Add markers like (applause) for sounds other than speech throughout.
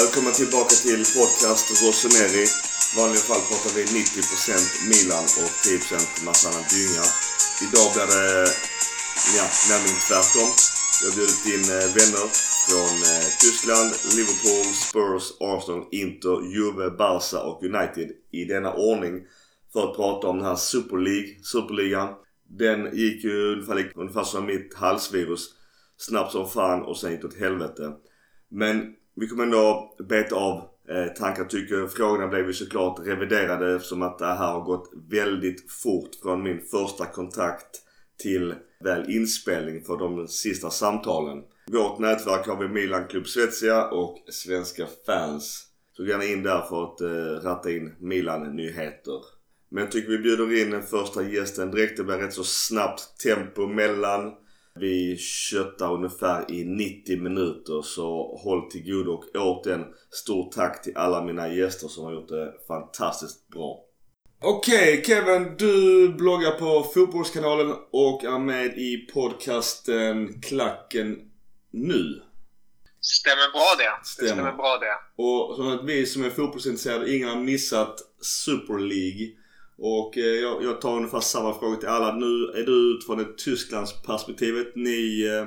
Välkomna tillbaka till podcast Rossoneri. I vanliga fall pratar vi 90% Milan och 10% massa annan dynga. Idag blir det, ja, nämligen tvärtom. Jag har bjudit in eh, vänner från eh, Tyskland, Liverpool, Spurs, Arsenal, Inter, Juve, Barca och United i denna ordning för att prata om den här Super League, Superligan. Den gick ju ungefär, ungefär som mitt halsvirus. Snabbt som fan och sen gick det åt helvete. Men vi kommer ändå beta av eh, tankar tycker. Frågorna blev ju såklart reviderade eftersom att det här har gått väldigt fort från min första kontakt till väl inspelning för de sista samtalen. Vårt nätverk har vi Milan Club Svezia och Svenska fans. Så gå gärna in där för att eh, ratta in Milan-nyheter. Men jag tycker vi bjuder in den första gästen direkt. Det blir rätt så snabbt tempo mellan. Vi köttar ungefär i 90 minuter så håll till godo och återigen stort tack till alla mina gäster som har gjort det fantastiskt bra. Okej okay, Kevin, du bloggar på Fotbollskanalen och är med i podcasten Klacken Nu. Stämmer bra det. Stämmer. Det stämmer bra det. Och så att vi som är fotbollsintresserade, ingen har missat Super League. Och eh, jag, jag tar ungefär samma fråga till alla. Nu är du utifrån ett Tysklands perspektivet. Ni, eh,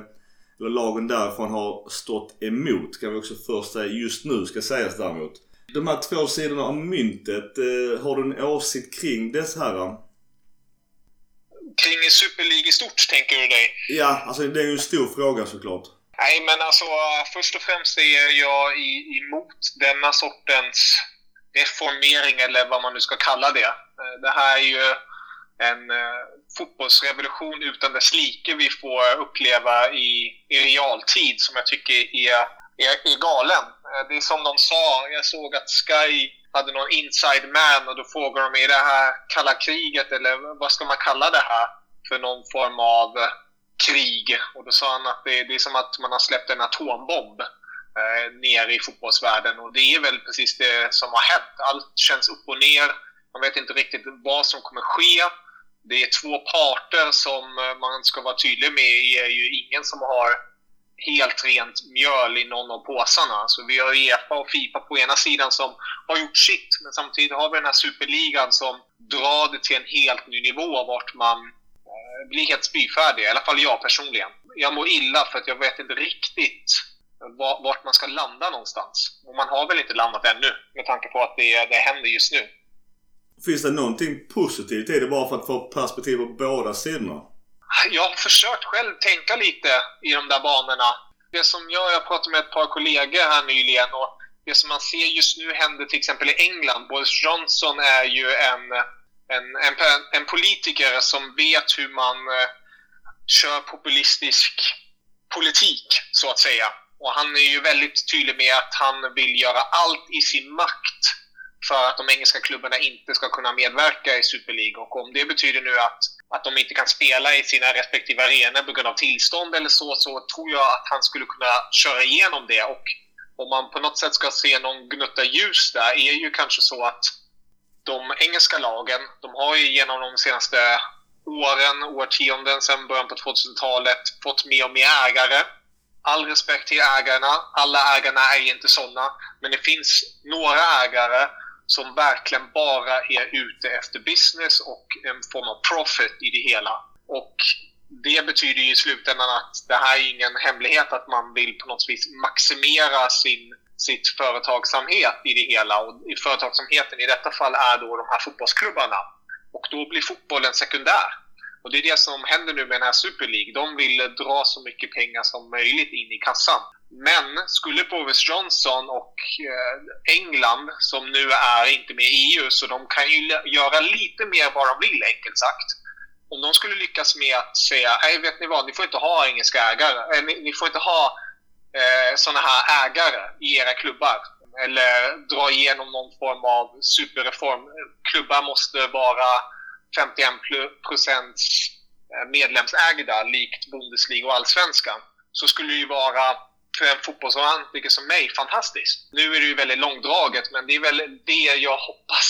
eller lagen därifrån har stått emot kan vi också först säga. Just nu ska sägas däremot. De här två sidorna av myntet, eh, har du en åsikt kring dessa här? Kring Super League i stort tänker du dig? Ja, alltså det är ju en stor fråga såklart. Nej, men alltså först och främst är jag emot denna sortens reformering eller vad man nu ska kalla det. Eh, det här är ju en eh, fotbollsrevolution utan dess like vi får uppleva i, i realtid som jag tycker är, är, är galen. Eh, det är som de sa, jag såg att Sky hade någon inside man och då frågar de är det här kalla kriget eller vad ska man kalla det här för någon form av krig? Och då sa han att det, det är som att man har släppt en atombomb eh, ner i fotbollsvärlden och det är väl precis det som har hänt. Allt känns upp och ner. Man vet inte riktigt vad som kommer ske. Det är två parter som eh, man ska vara tydlig med. Det är ju ingen som har helt rent mjöl i någon av påsarna. Så vi har Uefa och Fifa på ena sidan som har gjort sitt, men samtidigt har vi den här superligan som drar det till en helt ny nivå vart man eh, blir helt spyfärdig. I alla fall jag personligen. Jag mår illa för att jag vet inte riktigt vart man ska landa någonstans. Och man har väl inte landat ännu med tanke på att det, det händer just nu. Finns det någonting positivt i det bara för att få perspektiv på båda sidorna? Jag har försökt själv tänka lite i de där banorna. Det som jag, jag pratade med ett par kollegor här nyligen och det som man ser just nu händer till exempel i England. Boris Johnson är ju en, en, en, en politiker som vet hur man eh, kör populistisk politik, så att säga. Och han är ju väldigt tydlig med att han vill göra allt i sin makt för att de engelska klubbarna inte ska kunna medverka i Super League. Och om det betyder nu att, att de inte kan spela i sina respektive arenor på grund av tillstånd eller så, så tror jag att han skulle kunna köra igenom det. Och om man på något sätt ska se någon gnutta ljus där, är ju kanske så att de engelska lagen, de har ju genom de senaste åren, årtionden, sedan början på 2000-talet fått mer och mer ägare all respekt till ägarna. Alla ägarna är inte sådana. Men det finns några ägare som verkligen bara är ute efter business och en form av profit i det hela. Och det betyder ju i slutändan att det här är ingen hemlighet att man vill på något vis maximera sin sitt företagsamhet i det hela. Och företagsamheten i detta fall är då de här fotbollsklubbarna. Och då blir fotbollen sekundär. Och det är det som händer nu med den här Super League. De vill dra så mycket pengar som möjligt in i kassan. Men skulle Boris Johnson och eh, England, som nu är inte med i EU, så de kan ju göra lite mer vad de vill, enkelt sagt. Om de skulle lyckas med att säga, nej vet ni vad, ni får inte ha engelska ägare, eh, ni, ni får inte ha eh, sådana här ägare i era klubbar. Eller dra igenom någon form av superreform. Klubbar måste vara 51% eh, medlemsägda likt Bundesliga och Allsvenskan så skulle det ju vara för en fotbollsromantiker som mig fantastiskt. Nu är det ju väldigt långdraget men det är väl det jag hoppas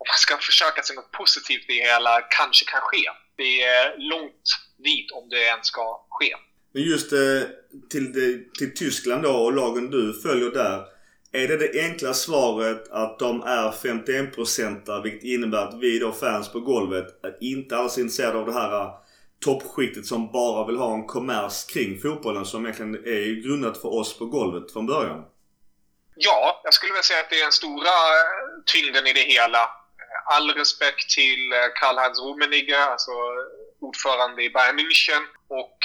om man ska försöka se något positivt i det hela kanske kan ske. Det är långt dit om det ens ska ske. Men just eh, till, till Tyskland då och lagen du följer där. Är det det enkla svaret att de är 51 vilket innebär att vi då fans på golvet är inte alls intresserade av det här toppskiktet som bara vill ha en kommers kring fotbollen som egentligen är grundat för oss på golvet från början? Ja, jag skulle väl säga att det är den stora eh, tyngden i det hela. Eh, all respekt till eh, Karl-Heinz Rummenigge, alltså ordförande i Bayern München och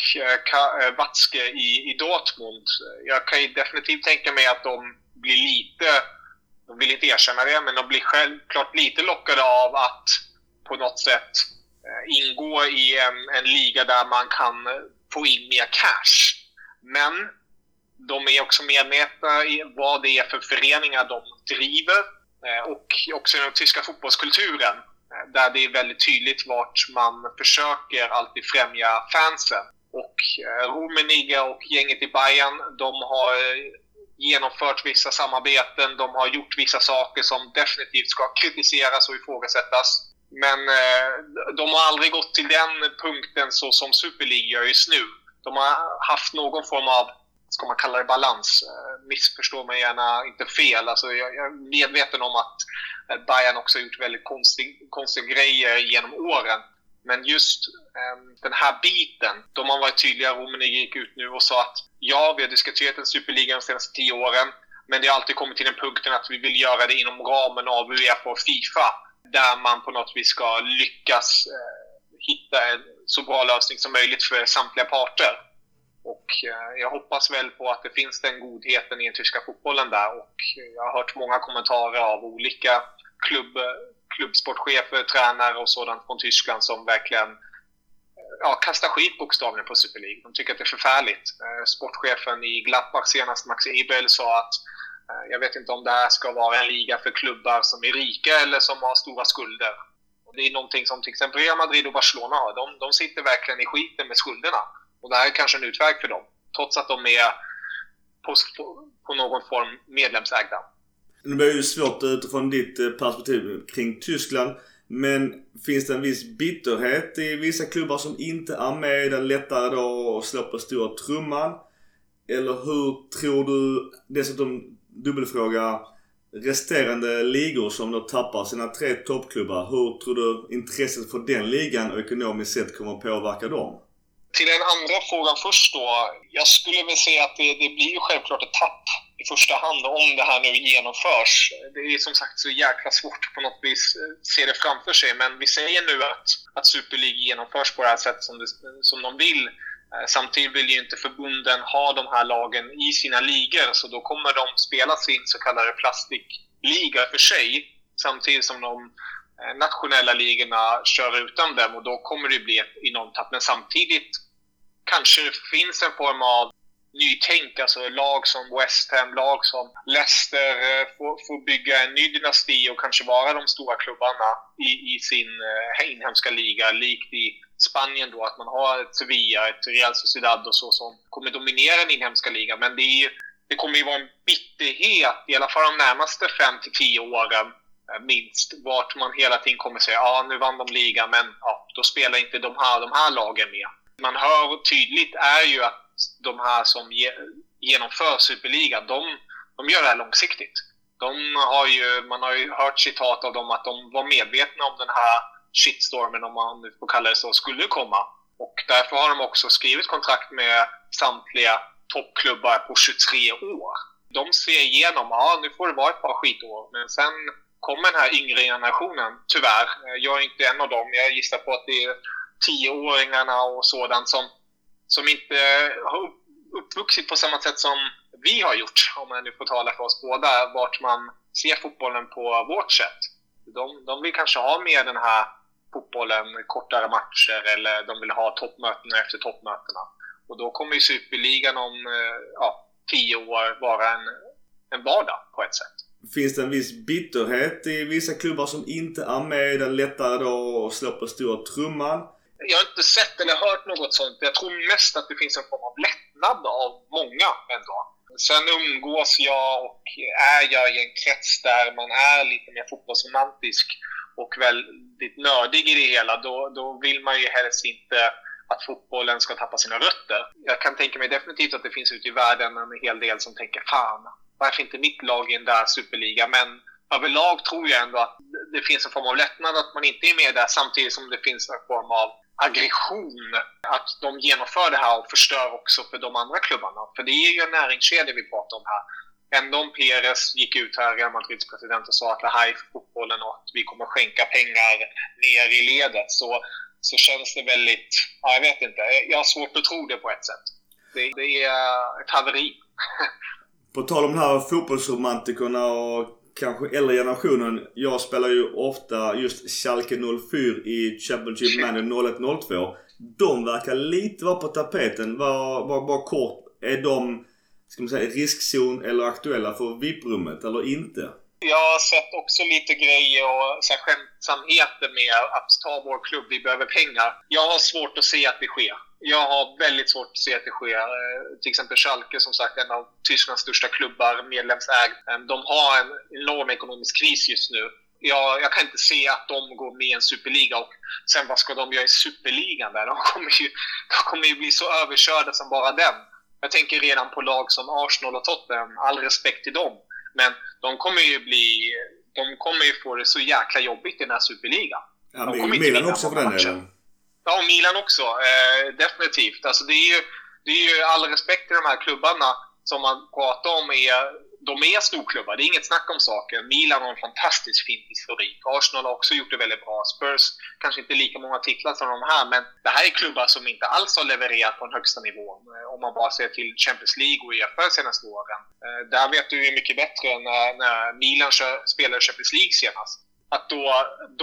Watzke i, i Dortmund. Jag kan ju definitivt tänka mig att de blir lite, de vill inte erkänna det, men de blir självklart lite lockade av att på något sätt ingå i en, en liga där man kan få in mer cash. Men de är också medvetna i vad det är för föreningar de driver eh, och också den tyska fotbollskulturen eh, där det är väldigt tydligt vart man försöker alltid främja fansen. Och eh, Rummenigge och gänget i Bayern, de har genomfört vissa samarbeten, de har gjort vissa saker som definitivt ska kritiseras och ifrågasättas. Men eh, de har aldrig gått till den punkten så som Super League gör just nu. De har haft någon form av, ska man kalla det balans? Eh, missförstå mig gärna inte fel. Alltså, jag, jag är medveten om att eh, Bayern också har gjort väldigt konstiga, konstiga grejer genom åren. Men just eh, den här biten, de har varit tydliga. Romani gick ut nu och sa att ja, vi har diskuterat en superliga de senaste tio åren. Men det har alltid kommit till den punkten att vi vill göra det inom ramen av Uefa och Fifa. Där man på något vis ska lyckas eh, hitta en så bra lösning som möjligt för samtliga parter. Och eh, jag hoppas väl på att det finns den godheten i den tyska fotbollen där. Och eh, jag har hört många kommentarer av olika klubb, eh, klubbsportchefer, tränare och sådant från Tyskland som verkligen ja, kastar skit bokstavligen på Super League. De tycker att det är förfärligt. Sportchefen i Gladbach senast, Max Ebel, sa att Eh, jag vet inte om det här ska vara en liga för klubbar som är rika eller som har stora skulder. Och det är någonting som till exempel Real Madrid och Barcelona har. De, de sitter verkligen i skiten med skulderna. Och det här är kanske en utväg för dem. Trots att de är på, på någon form medlemsägda. Det blir ju svårt utifrån ditt eh, perspektiv kring Tyskland. Men finns det en viss bitterhet i vissa klubbar som inte är med? Är det lättare då att slå på stora trumman? Eller hur tror du, dessutom dubbelfråga, resterande ligor som då tappar sina tre toppklubbar. Hur tror du intresset för den ligan och ekonomiskt sett kommer att påverka dem? Till den andra frågan först då. Jag skulle väl säga att det, det blir ju självklart ett tapp i första hand om det här nu genomförs. Det är som sagt så jäkla svårt på något vis eh, se det framför sig. Men vi säger nu att, att Super League genomförs på det här sättet som, det, som de vill. Eh, samtidigt vill ju inte förbunden ha de här lagen i sina ligor så då kommer de spela sin så kallade plastikliga för sig samtidigt som de eh, nationella ligorna kör utan dem och då kommer det bli ett enormt tapp. Men samtidigt kanske det finns en form av nytänk. Alltså lag som West Ham, lag som Leicester eh, får, får bygga en ny dynasti och kanske vara de stora klubbarna i, i sin eh, inhemska liga. Likt i Spanien då, att man har ett Sevilla, ett Real Sociedad och så som kommer dominera den inhemska ligan. Men det, är, det kommer ju vara en bitterhet, i alla fall de närmaste 5 till 10 åren eh, minst, vart man hela tiden kommer säga ja nu vann de ligan men ja, då spelar inte de här, de här lagen med. Man hör tydligt är ju att de här som ge, genomför Superligan, de, de gör det här långsiktigt. De har ju, man har ju hört citat av dem att de var medvetna om den här shitstormen, om man nu får kalla det så, skulle komma. Och därför har de också skrivit kontrakt med samtliga toppklubbar på 23 år. De ser igenom, ja nu får det vara ett par skitår, men sen kommer den här yngre generationen, tyvärr. Jag är inte en av dem. Jag gissar på att det är tioåringarna och sådant som som inte har uppvuxit på samma sätt som vi har gjort, om man nu får tala för oss båda, vart man ser fotbollen på vårt sätt. De, de vill kanske ha med den här fotbollen, kortare matcher eller de vill ha toppmötena efter toppmötena. Och då kommer ju Superligan om eh, ja, tio år vara en, en vardag på ett sätt. Finns det en viss bitterhet i vissa klubbar som inte är med? Är det lättare då att slå på stora trumman? Jag har inte sett eller hört något sånt. Jag tror mest att det finns en form av lättnad av många ändå. Sen umgås jag och är jag i en krets där man är lite mer fotbollsromantisk och väldigt nördig i det hela, då, då vill man ju helst inte att fotbollen ska tappa sina rötter. Jag kan tänka mig definitivt att det finns ute i världen en hel del som tänker fan, varför inte mitt lag i den där superliga? Men överlag tror jag ändå att det finns en form av lättnad att man inte är med där samtidigt som det finns en form av aggression att de genomför det här och förstör också för de andra klubbarna. För det är ju en näringskedja vi pratar om här. Ändå om Perez gick ut här, Real Madrids president, och sa att det här är för fotbollen och att vi kommer skänka pengar ner i ledet så, så känns det väldigt... Ja, jag vet inte. Jag har svårt att tro det på ett sätt. Det, det är ett haveri. (laughs) på tal om de här fotbollsromantikerna och kanske äldre generationen. Jag spelar ju ofta just Schalke 04 i Championship Manager 01-02. De verkar lite vara på tapeten. Var, var bara kort. Är de ska man säga, riskzon eller aktuella för VIP-rummet eller inte? Jag har sett också lite grejer och så här, skämtsamheter med att ta vår klubb, vi behöver pengar. Jag har svårt att se att det sker. Jag har väldigt svårt att se att det sker. Eh, till exempel Schalke, som sagt, en av Tysklands största klubbar, medlemsägd. Eh, de har en enorm ekonomisk kris just nu. Jag, jag, kan inte se att de går med i en superliga och sen vad ska de göra i superligan där? De kommer ju, (laughs) de kommer ju bli så överkörda som bara den. Jag tänker redan på lag som Arsenal och Tottenham, all respekt till dem. Men de kommer ju bli... De kommer ju få det så jäkla jobbigt i den här superligan. Ja, de kommer Milan också för den delen. Ja, och Milan också. Eh, definitivt. Alltså det är ju, det är ju all respekt till de här klubbarna som man pratar om är de är storklubbar, det är inget snack om saken. Milan har en fantastiskt fin historik. Arsenal har också gjort det väldigt bra. Spurs kanske inte lika många titlar som de här, men det här är klubbar som inte alls har levererat på den högsta nivån. Eh, om man bara ser till Champions League och Uefa de senaste åren. Eh, där vet du ju mycket bättre när, eh, när Milan spelade Champions League senast. Att då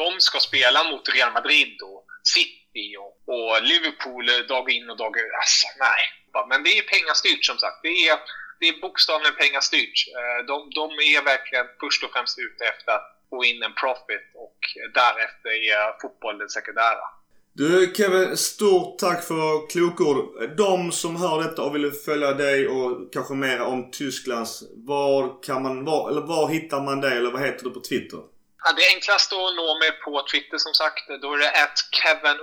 de ska spela mot Real Madrid och City och, och Liverpool eh, dag in och dag ut. Alltså, nej. Men det är pengastyrt som sagt. Det är det är bokstavligen pengastyrt. Eh, de, de är verkligen först och främst ute efter att få in en profit och därefter är fotboll det sekundära. Du Kevin, stort tack för klokord. De som hör detta och vill följa dig och kanske mer om Tysklands, var kan man, var, eller var hittar man dig eller vad heter du på Twitter? Ja, det är enklast att nå mig på Twitter som sagt. Då är det att Kevin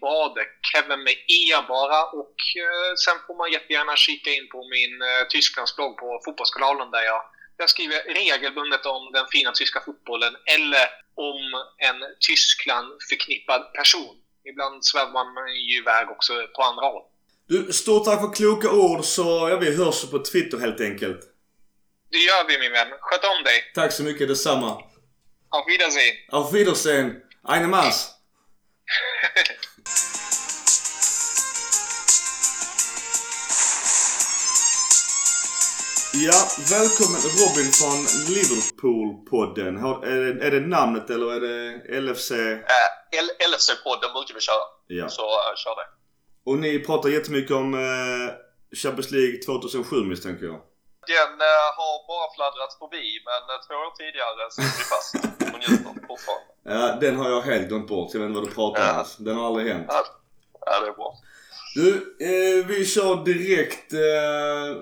Bade. Kevin med E bara. Och eh, sen får man jättegärna kika in på min eh, Tysklandsblogg på Fotbollskanalen där jag, jag skriver regelbundet om den fina tyska fotbollen eller om en Tyskland förknippad person. Ibland svävar man ju iväg också på andra håll. Du, stort tack för kloka ord så ja, vi hörs på Twitter helt enkelt. Det gör vi min vän. Sköt om dig. Tack så mycket, detsamma. Auf Wiedersehen. Auf Wiedersehen. Eine Maß. (laughs) Ja, välkommen Robin från Liverpool-podden. Är det, är det namnet eller är det LFC? Äh, LFC-podden brukar vi köra. Ja. Så uh, kör det. Och ni pratar jättemycket om uh, Champions League 2007 misstänker jag. Den uh, har bara fladdrat förbi men uh, två år tidigare så är vi fast och njuter fortfarande. Ja, den har jag helt glömt bort. Jag vet inte vad du pratar om. Ja. Den har aldrig hänt. Ja, ja det är bra. Du, eh, vi kör direkt eh,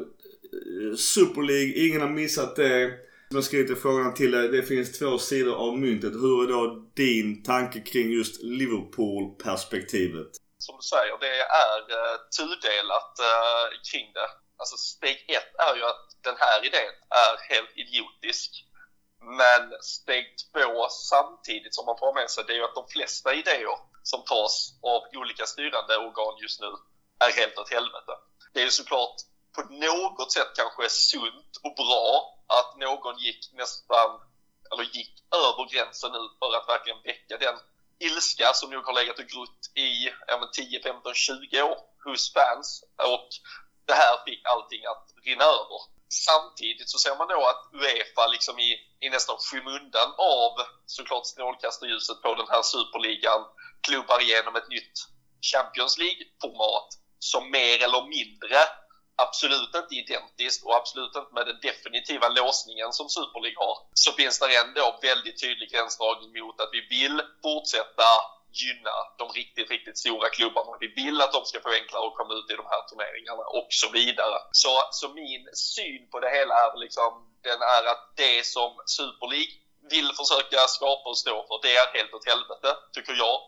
Super League. Ingen har missat det. Jag skrivit i frågan till dig. Det finns två sidor av myntet. Hur är då din tanke kring just Liverpool-perspektivet? Som du säger, det är uh, tudelat uh, kring det. Alltså steg ett är ju att den här idén är helt idiotisk. Men steg två samtidigt som man får med sig det är ju att de flesta idéer som tas av olika styrande organ just nu är helt åt helvete. Det är ju såklart på något sätt kanske sunt och bra att någon gick nästan, eller gick över gränsen nu för att verkligen väcka den ilska som nog har legat och grott i ja, 10, 15, 20 år hos fans och det här fick allting att rinna över. Samtidigt så ser man då att Uefa liksom i, i nästan skymundan av såklart strålkastarljuset på den här superligan klubbar igenom ett nytt Champions League-format som mer eller mindre absolut inte identiskt och absolut inte med den definitiva låsningen som Super League har, så finns det ändå väldigt tydlig gränsdragning mot att vi vill fortsätta gynna de riktigt, riktigt stora klubbarna. Vi vill att de ska få enklare att komma ut i de här turneringarna och så vidare. Så, så min syn på det hela är liksom, den är att det som Super League vill försöka skapa och stå för, det är helt åt helvete, tycker jag.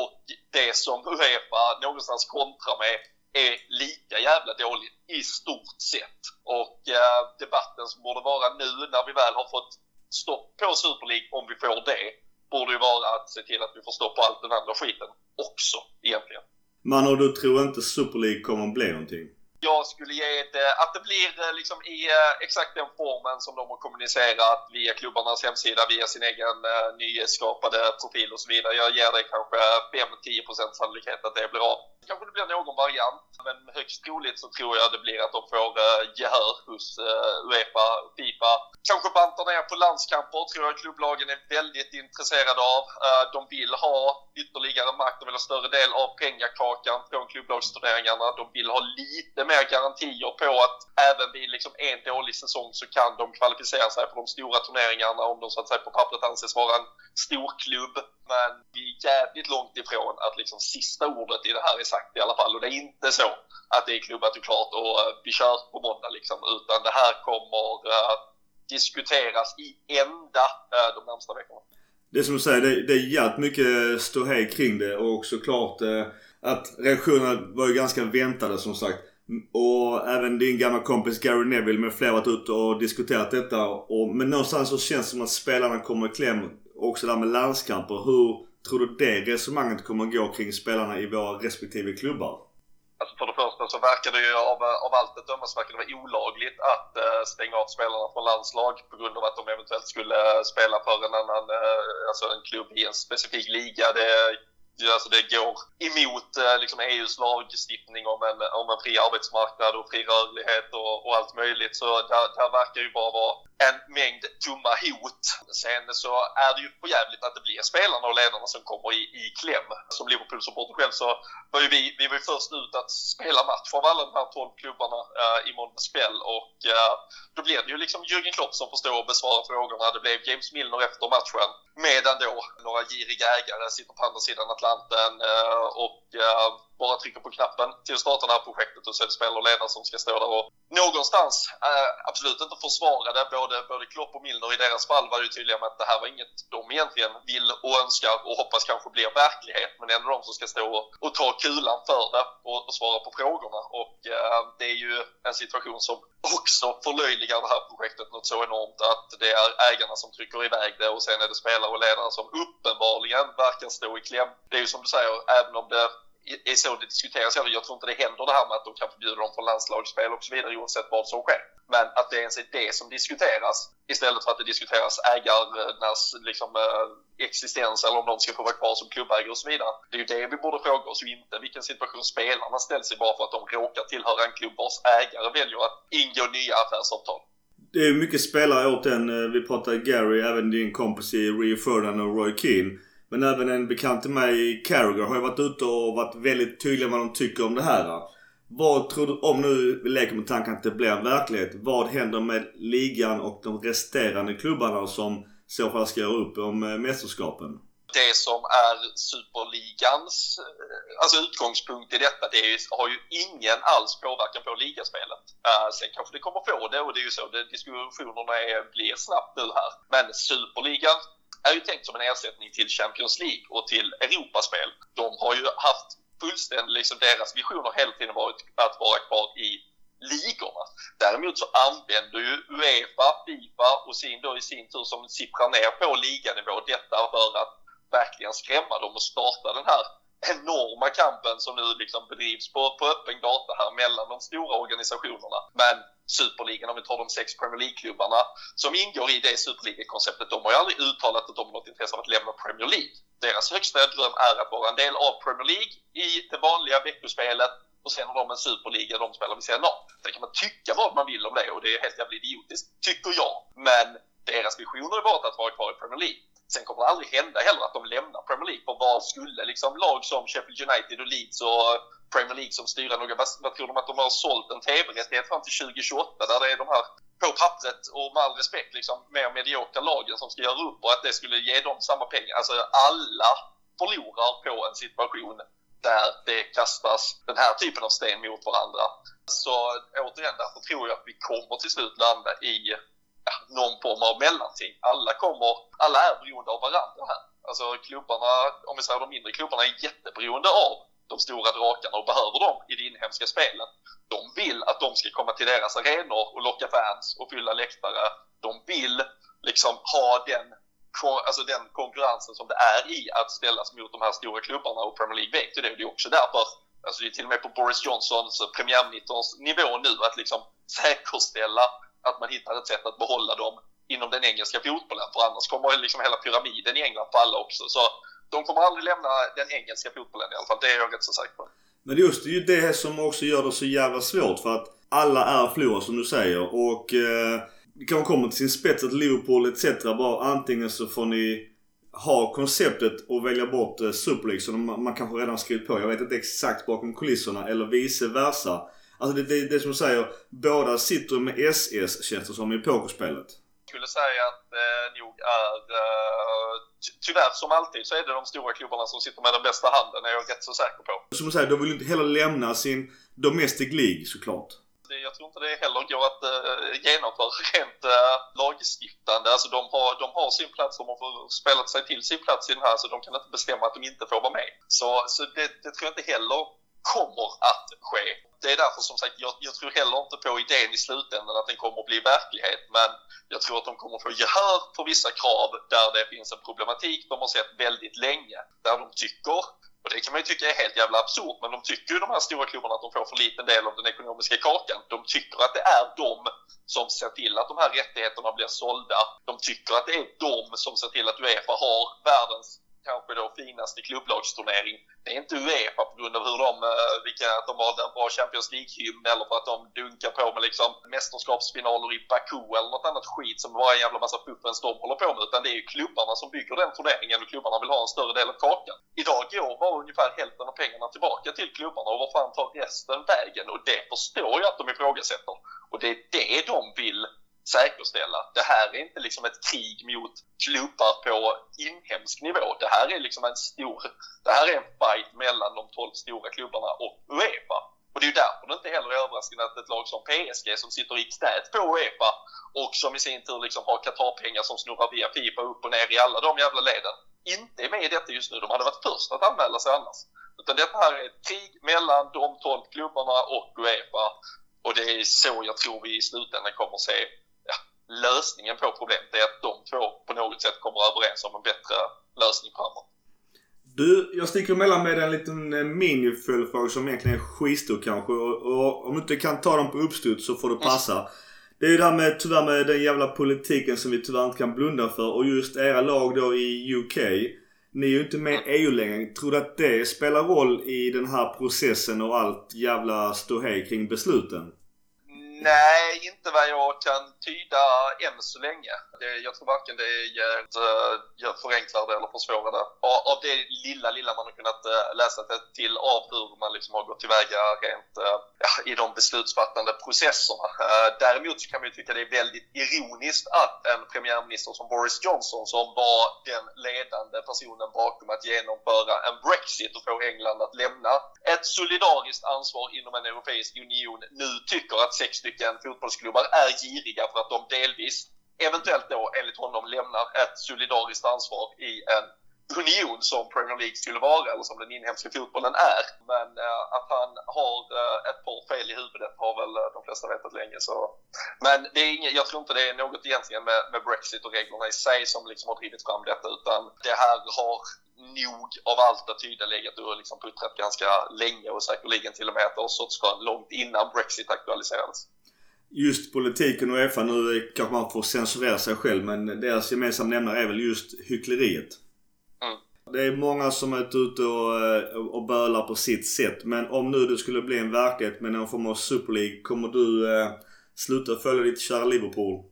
Och det som Uefa någonstans kontrar med är lika jävla dåligt, i stort sett. Och eh, debatten som borde vara nu när vi väl har fått stopp på Super League, om vi får det, borde ju vara att se till att vi får stopp på allt den andra skiten också egentligen. Man och du tror inte Super League kommer att bli någonting? jag skulle ge det, att det blir eh, liksom i eh, exakt den formen som de har kommunicerat via klubbarnas hemsida, via sin egen nyskapade profil och så vidare. Jag ger det kanske 5-10% sannolikhet att det blir av. Kanske det blir någon variant, men högst troligt så tror jag det blir att de får uh, gehör hos uh, Uefa, Fifa. Kanske bantar ner på landskamper, tror jag klubblagen är väldigt intresserade av. Uh, de vill ha ytterligare makt, de vill ha större del av pengakakan från klubblagsturneringarna. De vill ha lite mer garantier på att även vid liksom en dålig säsong så kan de kvalificera sig för de stora turneringarna om de så att säga på pappret anses vara en stor klubb. Men vi är jävligt långt ifrån att liksom sista ordet i det här är sagt i alla fall. Och det är inte så att det är klubbat och klart och vi kör på måndag liksom. Utan det här kommer eh, diskuteras i ända eh, de närmsta veckorna. Det är som du säger, det, det är jävligt mycket ståhej kring det och såklart att reaktionerna var ju ganska väntade som sagt. Och även din gamla kompis Gary Neville med flera varit ute och diskuterat detta. Och, men någonstans så känns det som att spelarna kommer i kläm. Också där med landskamper. Hur tror du det resonemanget kommer gå kring spelarna i våra respektive klubbar? Alltså för det första så verkar det ju av, av allt att döma så verkar det vara olagligt att uh, stänga av spelarna från landslag på grund av att de eventuellt skulle eh, spela för en annan, uh, alltså en klubb i en specifik liga. Det alltså det går emot eh, liksom EUs lagstiftning om en, om en fri arbetsmarknad och fri rörlighet och, och allt möjligt. Så där, där verkar ju bara vara en mängd dumma hot. Sen så är det ju på jävligt att det blir spelarna och ledarna som kommer i, i kläm. Som Liverpool-supporter själv så var ju vi, vi var ju först ut att spela match av alla de här 12 klubbarna uh, i måndags kväll och uh, då blev det ju liksom Jürgen Klopp som får stå och besvara frågorna. Det blev James Milner efter matchen. Medan då några giriga ägare sitter på andra sidan Atlanten Atlanten eh, och eh, bara trycker på knappen till att starta det här projektet och så är det spelare och ledare som ska stå där och någonstans äh, absolut inte försvara det. Både, både Klopp och Milner i deras fall var ju tydliga med att det här var inget de egentligen vill och önskar och hoppas kanske blir verklighet. Men det är ändå de som ska stå och, och ta kulan för det och, och svara på frågorna. Och äh, det är ju en situation som också förlöjligar det här projektet något så enormt att det är ägarna som trycker iväg det och sen är det spelare och ledare som uppenbarligen verkar stå i kläm. Det är ju som du säger, även om det är så det diskuteras. Jag tror inte det händer det här med att de kan förbjuda dem från landslagsspel och så vidare oavsett vad som sker. Men att det ens är det som diskuteras istället för att det diskuteras ägarnas liksom, eh, existens eller om de ska få vara kvar som klubbägare och så vidare. Det är ju det vi borde fråga oss och inte vilken situation spelarna ställs i bara för att de råkar tillhöra en klubb vars ägare väljer att ingå nya affärsavtal. Det är mycket spelare åt den. Eh, vi pratade Gary, även din kompis i Rio Ferdinand och Roy Keane. Men även en bekant till mig, Carragher, har ju varit ute och varit väldigt tydlig med vad de tycker om det här. Vad tror du, om nu vi leker med tanken att det blir en verklighet, vad händer med ligan och de resterande klubbarna som i så fall ska göra upp om eh, mästerskapen? Det som är Superligans eh, alltså utgångspunkt i detta, det är, har ju ingen alls påverkan på ligaspelet. Uh, sen kanske det kommer få det och det är ju så det, diskussionerna är, blir snabbt nu här. Men Superligan är ju tänkt som en ersättning till Champions League och till Europaspel. De har ju haft fullständigt, liksom deras vision har hela tiden varit att vara kvar i ligorna. Däremot så använder ju Uefa, Fifa och sin då i sin tur som sipprar ner på liganivå detta för att verkligen skrämma dem och starta den här enorma kampen som nu liksom bedrivs på, på öppen gata här mellan de stora organisationerna. Men Superligan, om vi tar de sex Premier League-klubbarna som ingår i det Superliga-konceptet, de har ju aldrig uttalat att de har något intresse av att lämna Premier League. Deras högsta dröm är att vara en del av Premier League i det vanliga veckospelet och sen har de en superliga de spelar vid sidan av. Sen kan man tycka vad man vill om det och det är helt jävla idiotiskt, tycker jag. Men deras vision har ju varit att vara kvar i Premier League. Sen kommer det aldrig hända heller att de lämnar Premier League. För vad skulle liksom lag som Sheffield United och Leeds och Premier League som styra? vad, vad tror de att de har sålt en TV-rättighet fram till 2028 där det är de här på pappret och med all respekt liksom mer mediokra lagen som ska göra upp och att det skulle ge dem samma pengar. Alltså alla förlorar på en situation där det kastas den här typen av sten mot varandra. Så återigen, därför tror jag att vi kommer till slut landa i ja, någon form av mellanting. Alla kommer, alla är beroende av varandra här. Alltså klubbarna, om vi säger de mindre klubbarna, är jätteberoende av de stora drakarna och behöver dem i det inhemska spelet. De vill att de ska komma till deras arenor och locka fans och fylla läktare. De vill liksom ha den, alltså den konkurrensen som det är i att ställas mot de här stora klubbarna och Premier League vet ju det. Det är också därför Alltså det är till och med på Boris Johnsons premiärministerns nivå nu att liksom säkerställa att man hittar ett sätt att behålla dem inom den engelska fotbollen. För annars kommer liksom hela pyramiden i England falla också. Så de kommer aldrig lämna den engelska fotbollen i alla fall. Det är jag rätt så säker på. Men just det är ju det som också gör det så jävla svårt för att alla är förlorare som du säger och eh, det kan komma till sin spets att Liverpool etc. bara antingen så får ni ha konceptet och välja bort eh, Super League som man, man kanske redan skrivit på. Jag vet inte exakt bakom kulisserna eller vice versa. Alltså det, det, det som du säger, båda sitter med SS känns det som i pokerspelet. Jag skulle säga att det eh, nog är eh, tyvärr som alltid så är det de stora klubbarna som sitter med den bästa handen, är jag rätt så säker på. Som du säger, de vill inte heller lämna sin Domestic League såklart. Jag tror inte det heller går att uh, genomföra rent lagstiftande. Alltså de har, de har sin plats, de har spelat sig till sin plats i den här så de kan inte bestämma att de inte får vara med. Så, så det, det tror jag inte heller kommer att ske. Det är därför som sagt, jag, jag, tror heller inte på idén i slutändan att den kommer att bli verklighet. Men jag tror att de kommer att få gehör för vissa krav där det finns en problematik de har sett väldigt länge. Där de tycker och det kan man ju tycka är helt jävla absurt, men de tycker ju de här stora klubbarna att de får för liten del av den ekonomiska kakan. De tycker att det är de som ser till att de här rättigheterna blir sålda. De tycker att det är de som ser till att Uefa har världens kanske då finaste klubblagsturnering. Det är inte Uefa på grund av hur de, eh, vilka, att de valde en bra Champions League-hymn eller för att de dunkar på med liksom mästerskapsfinaler i Baku eller något annat skit som bara en jävla massa fuffens de håller på med. Utan det är ju klubbarna som bygger den turneringen och klubbarna vill ha en större del av kakan. Idag går bara ungefär hälften av pengarna tillbaka till klubbarna och var fan tar resten vägen? Och det förstår jag att de ifrågasätter. Och det är det de vill säkerställa. att Det här är inte liksom ett krig mot klubbar på inhemsk nivå. Det här är liksom en stor, det här är en fight mellan de 12 stora klubbarna och Uefa. Och det är ju därför det inte heller är överraskande att ett lag som PSG som sitter i knät på Uefa och som i sin tur liksom har Qatar-pengar som snurrar via Fifa upp och ner i alla de jävla leden inte är med i detta just nu. De hade varit först att anmäla sig annars. Utan detta här är ett krig mellan de 12 klubbarna och Uefa och det är så jag tror vi i slutändan kommer att se lösningen på problemet är att de två på något sätt kommer överens om en bättre lösning framåt. Du, jag sticker emellan med en liten eh, mini-följdfråga som egentligen är skitstor kanske. Och, och, om du inte kan ta dem på uppstuds så får det passa. Mm. Det är ju det här med, tyvärr med den jävla politiken som vi tyvärr inte kan blunda för. Och just era lag då i UK. Ni är ju inte med i EU längre. Tror du att det spelar roll i den här processen och allt jävla ståhej kring besluten? Nej, inte vad jag kan tyda än så länge. Det, jag tror varken det gör, eh, gör förenklar det eller försvårar det. Av det lilla, lilla man har kunnat eh, läsa till av hur man liksom har gått tillväga rent eh, ja, i de beslutsfattande processerna. Däremot så kan man ju tycka det är väldigt ironiskt att en premiärminister som Boris Johnson som var den ledande personen bakom att genomföra en Brexit och få England att lämna ett solidariskt ansvar inom en europeisk union nu tycker att sex stycken fotbollsklubbar är giriga för att de delvis, eventuellt då enligt honom, lämnar ett solidariskt ansvar i en union som Premier League skulle vara eller som den inhemska fotbollen är. Men eh, att han har eh, ett par fel i huvudet har väl eh, de flesta vetat länge. Så. Men det är inget, jag tror inte det är något egentligen med, med Brexit och reglerna i sig som liksom har drivit fram detta utan det här har nog av allt att tyda legat och liksom puttrat ganska länge och säkerligen till och med ett årsskön långt innan Brexit aktualiserades just politiken och Uefa nu kanske man får censurera sig själv men deras gemensamma nämnare är väl just hyckleriet. Mm. Det är många som är ute och, eh, och bölar på sitt sätt. Men om nu det skulle bli en verklighet med någon form av Super League, kommer du eh, sluta följa ditt kära Liverpool?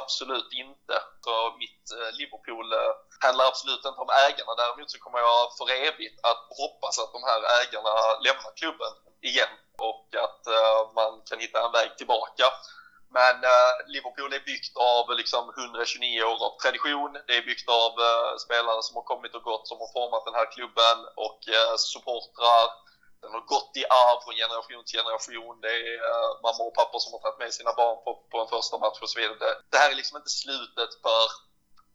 Absolut inte. Så mitt eh, Liverpool eh, handlar absolut inte om ägarna. Däremot så kommer jag för evigt att hoppas att de här ägarna lämnar klubben igen och att uh, man kan hitta en väg tillbaka. Men uh, Liverpool är byggt av liksom 129 år av tradition. Det är byggt av uh, spelare som har kommit och gått, som har format den här klubben och supportrar. Den har gått i arv från generation till generation. Det är mamma och pappa som har tagit med sina barn på, på en första match och så vidare. Det, det här är liksom inte slutet för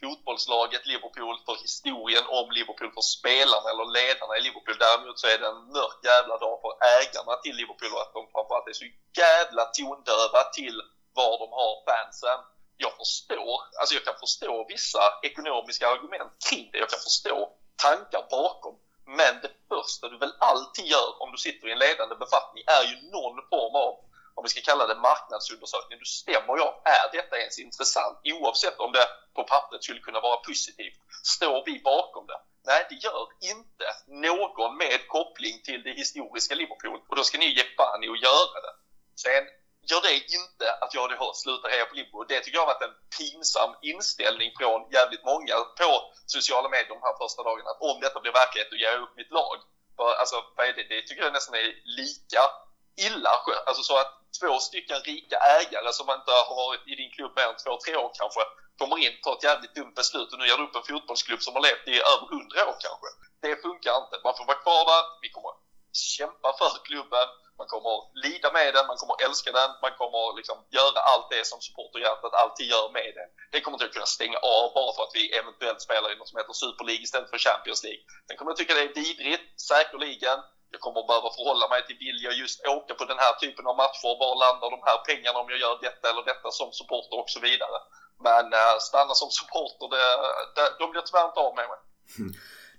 fotbollslaget Liverpool, för historien om Liverpool, för spelarna eller ledarna i Liverpool. Däremot så är det en mörk jävla dag för ägarna till Liverpool och att de framförallt är så jävla tondöva till var de har fansen. Jag förstår, alltså jag kan förstå vissa ekonomiska argument kring det. Jag kan förstå tankar bakom. Men det första du väl alltid gör om du sitter i en ledande befattning är ju någon form av om vi ska kalla det marknadsundersökning. då stämmer jag, är detta ens intressant? Oavsett om det på pappret skulle kunna vara positivt. Står vi bakom det? Nej, det gör inte någon med koppling till det historiska Liverpool. Och då ska ni ge fan i att göra det. Sen gör det inte att jag har slutat heja på Liverpool. Det tycker jag har varit en pinsam inställning från jävligt många på sociala medier de här första dagarna. Att om detta blir verklighet, då ger jag upp mitt lag. För, alltså, det? det tycker jag nästan är lika illa Alltså så att två stycken rika ägare som inte har varit i din klubb mer än två, tre år kanske kommer in, tar ett jävligt dumt beslut och nu gör du upp en fotbollsklubb som har levt i över hundra år kanske. Det funkar inte. Man får vara kvar där. Vi kommer kämpa för klubben. Man kommer lida med den, man kommer älska den, man kommer liksom göra allt det som supporterhjärtat alltid gör med den. Det kommer inte att kunna stänga av bara för att vi eventuellt spelar i något som heter Super League istället för Champions League. Sen kommer jag tycka det är vidrigt, säkerligen. Jag kommer behöva förhålla mig till, vill jag just åka på den här typen av matcher? Var landar de här pengarna om jag gör detta eller detta som supporter och så vidare. Men äh, stanna som supporter, det, det, de blir tyvärr inte av med mig.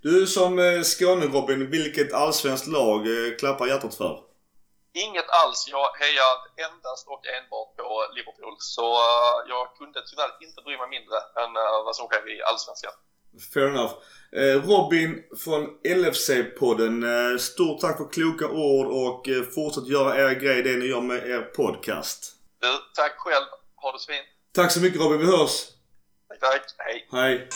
Du som eh, Skåne-Robin, vilket allsvenskt lag eh, klappar hjärtat för? Inget alls. Jag hejar endast och enbart på Liverpool. Så jag kunde tyvärr inte bry mig mindre än vad som sker i Allsvenskan. Fair enough. Eh, Robin från LFC-podden. Eh, stort tack för kloka ord och eh, fortsätt göra er grej, det ni gör med er podcast. Du, tack själv. Ha det så fint. Tack så mycket Robin. Vi hörs. Tack, tack. Hej. Hej.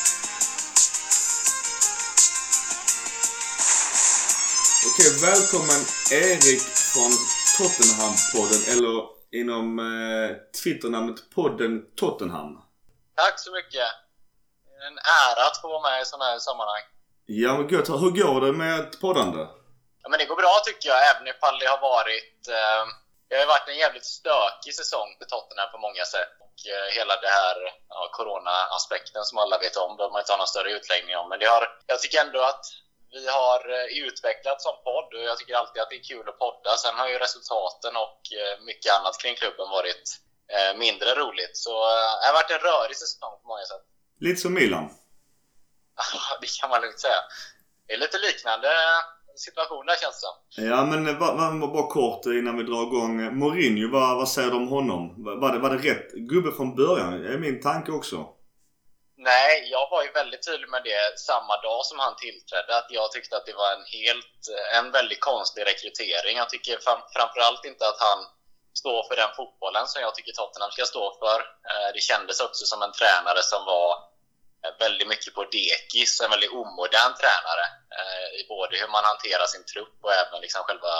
Okej, välkommen Erik från Tottenham-podden eller inom eh, Twitternamnet podden Tottenham. Tack så mycket. En ära att få vara med i sådana här sammanhang. Ja men gött. Hur går det med poddande? Ja men det går bra tycker jag, även ifall det har varit... Eh, det har varit en jävligt stökig säsong för Tottenham på många sätt. Och eh, hela det här ja, corona-aspekten som alla vet om, behöver man inte ha någon större utläggning om. Men det har, jag tycker ändå att vi har eh, utvecklats som podd och jag tycker alltid att det är kul att podda. Sen har ju resultaten och eh, mycket annat kring klubben varit eh, mindre roligt. Så det har varit en rörig säsong på många sätt. Lite som Milan? (laughs) det kan man lugnt säga. Det är lite liknande situation där känns det Ja men bara, bara kort innan vi drar igång. Mourinho, vad, vad säger du om honom? Var det, var det rätt gubbe från början? Det är min tanke också. Nej, jag var ju väldigt tydlig med det samma dag som han tillträdde. Att jag tyckte att det var en helt, en väldigt konstig rekrytering. Jag tycker framförallt inte att han stå för den fotbollen som jag tycker Tottenham ska stå för. Eh, det kändes också som en tränare som var eh, väldigt mycket på dekis, en väldigt omodern tränare eh, i både hur man hanterar sin trupp och även liksom själva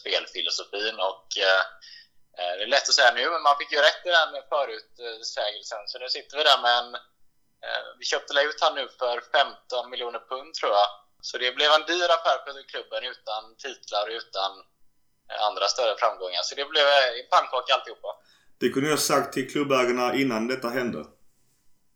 spelfilosofin. Och det är lätt att säga nu, men man fick ju rätt i den förutsägelsen. Så nu sitter vi där med en vi köpte ut han nu för 15 miljoner pund tror jag. Så det blev en dyr affär för klubben utan titlar och utan andra större framgångar. Så det blev en pannkaka alltihopa. Det kunde jag sagt till klubbägarna innan detta hände.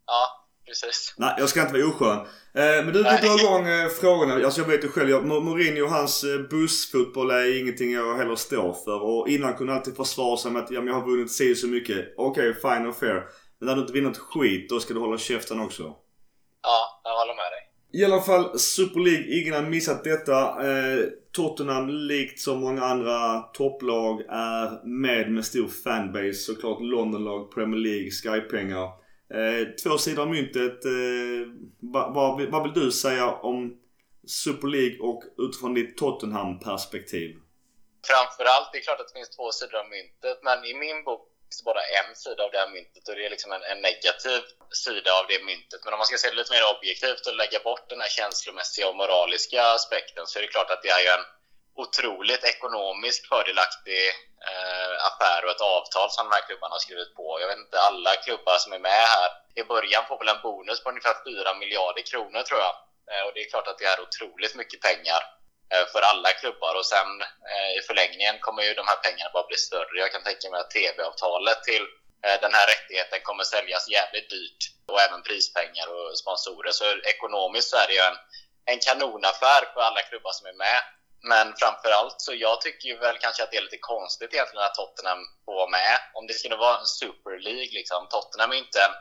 Ja, precis. Nej, jag ska inte vara oskön. Eh, men du, vi drar igång frågorna. Alltså jag vet ju själv, jag, Mourinho och hans bussfotboll är ingenting jag heller står för. Och innan kunde alltid försvara sig med att ja, jag har vunnit si så mycket. Okej, okay, fine och fair. Men när du inte vinner ett skit, då ska du hålla käften också. Ja, jag håller med. I alla fall Super League, ingen har missat detta. Eh, Tottenham, likt som många andra topplag, är med med stor fanbase. Såklart Londonlag, Premier League, Sky-pengar. Eh, två sidor av myntet. Eh, vad, vad, vad vill du säga om Super League och utifrån ditt Tottenham-perspektiv? Framförallt, det är klart att det finns två sidor av myntet, men i min bok finns bara en sida av det här myntet och det är liksom en, en, negativ sida av det myntet. Men om man ska se det lite mer objektivt och lägga bort den här känslomässiga och moraliska aspekten så är det klart att det är ju en otroligt ekonomiskt fördelaktig eh, affär och ett avtal som de här klubbarna har skrivit på. Jag vet inte, alla klubbar som är med här i början får väl en bonus på ungefär 4 miljarder kronor tror jag. Eh, och det är klart att det är otroligt mycket pengar Eh, för alla klubbar och sen eh, i förlängningen kommer ju de här pengarna bara bli större. Jag kan tänka mig att TV-avtalet till eh, den här rättigheten kommer säljas jävligt dyrt och även prispengar och sponsorer. Så ekonomiskt så är det ju en, en kanonaffär för alla klubbar som är med. Men framförallt så jag tycker ju väl kanske att det är lite konstigt egentligen att Tottenham får vara med. Om det skulle vara en Super League liksom. Tottenham är inte en,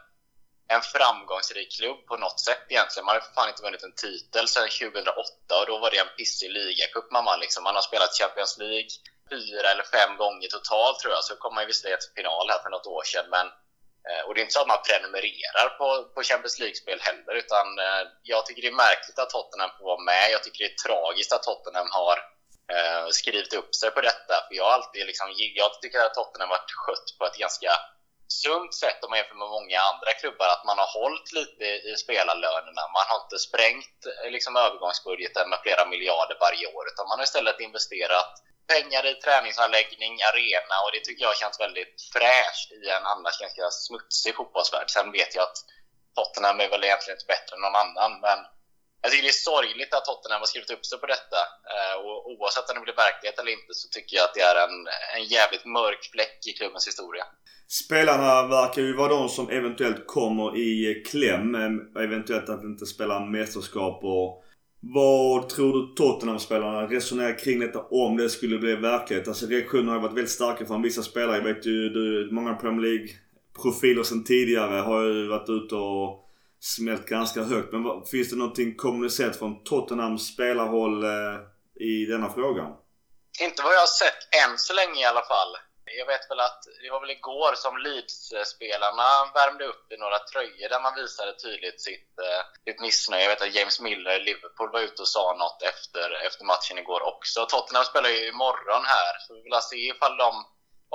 en framgångsrik klubb på något sätt egentligen. Man har för fan inte vunnit en titel sedan 2008 och då var det en pissig ligacup man vann liksom. Man har spelat Champions League fyra eller fem gånger totalt tror jag. Så kom man ju visserligen till final här för något år sedan. Men, eh, och det är inte så att man prenumererar på, på Champions League-spel heller. Utan eh, jag tycker det är märkligt att Tottenham får vara med. Jag tycker det är tragiskt att Tottenham har eh, skrivit upp sig på detta. För jag, alltid liksom, jag tycker att Tottenham varit skött på ett ganska sunt sätt om man jämför med många andra klubbar. Att man har hållit lite i spelarlönerna. Man har inte sprängt eh, liksom, övergångsbudgeten med flera miljarder varje år. Utan man har istället investerat pengar i träningsanläggning, arena och det tycker jag känns väldigt fräscht i en annars ganska smutsig fotbollsvärld. Sen vet jag att Tottenham är väl egentligen inte bättre än någon annan, men jag tycker det är sorgligt att Tottenham har skrivit upp sig på detta. Eh, och oavsett om det blir verklighet eller inte så tycker jag att det är en, en jävligt mörk fläck i klubbens historia. Spelarna verkar ju vara de som eventuellt kommer i kläm. Eh, eventuellt att inte spela mästerskap och vad tror du Tottenham-spelarna resonerar kring detta om det skulle bli verklighet? Alltså reaktionerna har varit väldigt starka från vissa spelare. Jag vet ju du, många Premier League-profiler sedan tidigare har ju varit ute och smält ganska högt. Men vad, finns det någonting kommunicerat från Tottenhams spelarhåll eh, i denna frågan? Inte vad jag har sett än så länge i alla fall. Jag vet väl att det var väl igår som Leeds-spelarna värmde upp i några tröjor där man visade tydligt sitt, eh, sitt missnöje. Jag vet att James Miller i Liverpool var ute och sa något efter, efter matchen igår också. Tottenham spelar ju imorgon här, så vi vill se ifall de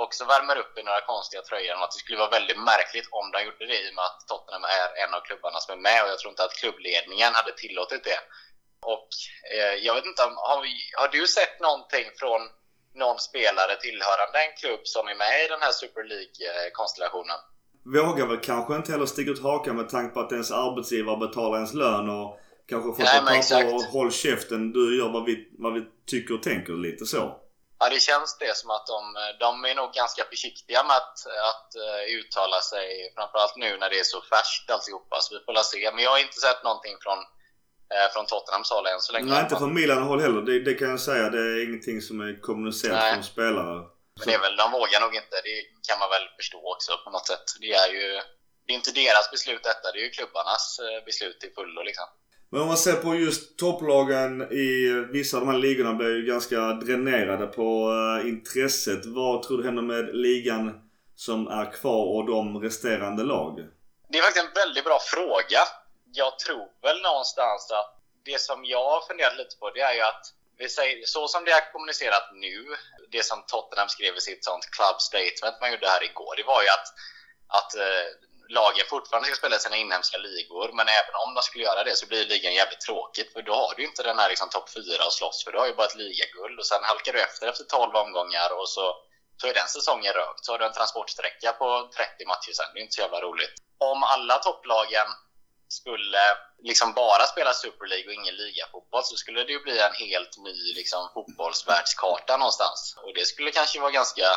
också värmer upp i några konstiga tröjor. Att det skulle vara väldigt märkligt om de gjorde det i och med att Tottenham är en av klubbarna som är med och jag tror inte att klubbledningen hade tillåtit det. Och eh, jag vet inte, har, vi, har du sett någonting från någon spelare tillhörande en klubb som är med i den här Super League-konstellationen. Vågar väl kanske inte heller sticka ut hakan med tanke på att ens arbetsgivare betalar ens lön och kanske får ta papper och håll käften. Du gör vad vi, vad vi tycker och tänker lite så. Ja, det känns det som att de, de är nog ganska försiktiga med att, att uh, uttala sig. Framförallt nu när det är så färskt alltihopa. Så vi får se. Men jag har inte sett någonting från eh, från Tottenhams håll än så länge. Nej, inte från Milan håll heller. Det, det, kan jag säga. Det är ingenting som är kommunicerat Nej. från spelare. Men det är väl, de vågar nog inte. Det kan man väl förstå också på något sätt. Det är ju det är inte deras beslut detta. Det är ju klubbarnas eh, beslut till fullo liksom. Men om man ser på just topplagen i vissa av de här ligorna blir ju ganska dränerade på uh, intresset. Vad tror du händer med ligan som är kvar och de resterande lag? Det är faktiskt en väldigt bra fråga jag tror väl någonstans att det som jag har funderat lite på det är ju att vi säger, så som det är kommunicerat nu, det som Tottenham skrev i sitt sånt club statement man gjorde här igår, det var ju att, att eh, lagen fortfarande ska spela sina inhemska ligor, men även om de skulle göra det så blir ligan jävligt tråkigt, för då har du inte den här liksom, topp 4 att slåss för. Du har ju bara ett ligaguld och sen halkar du efter efter 12 omgångar och så, så är den säsongen rökt. Så har du en transportsträcka på 30 matcher sen. Det är inte så jävla roligt. Om alla topplagen skulle liksom bara spela Super League och ingen ligafotboll så skulle det ju bli en helt ny liksom, fotbollsvärldskarta någonstans. Och det skulle kanske vara ganska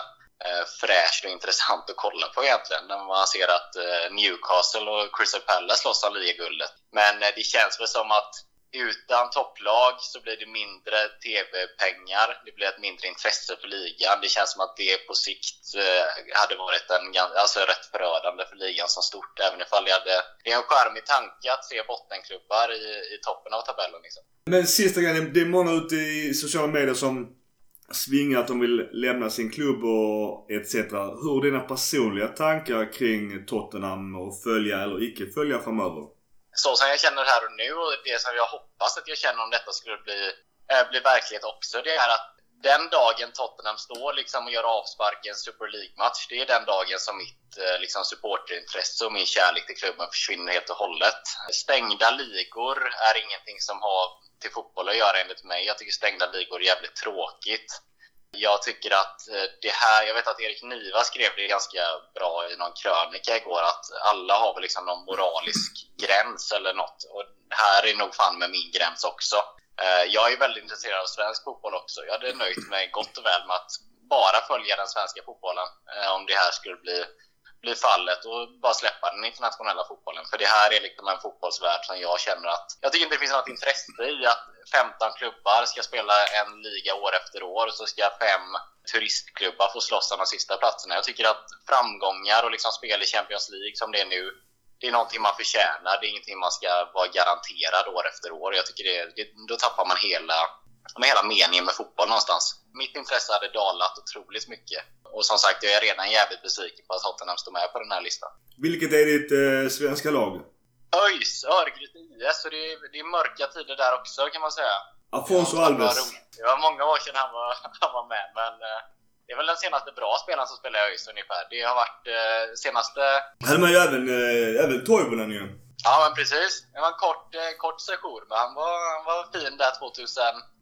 fräsch fräscht och intressant att kolla på egentligen när man ser att eh, Newcastle och Crystal Palace slåss om ligaguldet. Men eh, det känns väl som att utan topplag så blir det mindre TV-pengar. Det blir ett mindre intresse för ligan. Det känns som att det på sikt hade varit en, alltså rätt förödande för ligan som stort. Även ifall det hade... Det är en charmig tanke att se bottenklubbar i, i toppen av tabellen. Liksom. Men sista grejen. Det är många ute i sociala medier som Svinga att de vill lämna sin klubb och etc. Hur är dina personliga tankar kring Tottenham och följa eller icke följa framöver? så som jag känner här och nu och det som jag hoppas att jag känner om detta skulle bli, äh, bli verklighet också, det är att den dagen Tottenham står liksom och gör avspark i en Super League-match, det är den dagen som mitt äh, liksom, supporterintresse och min kärlek till klubben försvinner helt och hållet. Stängda ligor är ingenting som har till fotboll att göra enligt mig. Jag tycker stängda ligor är jävligt tråkigt. Jag tycker att eh, det här, jag vet att Erik Niva skrev det ganska bra i någon krönika igår att alla har väl liksom någon moralisk gräns eller något. Och här är nog fan med min gräns också. Eh, jag är väldigt intresserad av svensk fotboll också. Jag hade nöjt mig gott och väl med att bara följa den svenska fotbollen eh, om det här skulle bli blir fallet och bara släppa den internationella fotbollen. För det här är liksom en fotbollsvärld som jag känner att... Jag tycker inte det finns något intresse i att 15 klubbar ska spela en liga år efter år och så ska fem turistklubbar få slåss om de sista platserna. Jag tycker att framgångar och liksom spel i Champions League som det är nu, det är någonting man förtjänar. Det är ingenting man ska vara garanterad år efter år. Jag tycker det, det då tappar man hela, med hela meningen med fotboll någonstans. Mitt intresse hade dalat otroligt mycket. Och som sagt, jag är redan jävligt besviken på att Tottenham står med på den här listan. Vilket är ditt eh, svenska lag? ÖIS, Örgryte IS. Så det är, det är mörka tider där också kan man säga. Afonso Alves. Det var många år sedan han var, (laughs) han var med, men eh, det är väl den senaste bra spelaren som spelar i ÖIS ungefär. Det har varit eh, senaste... Hade man ju även, eh, även Toivonen ju. Ja, men precis. Det var en kort, eh, kort session, men han var, han var fin där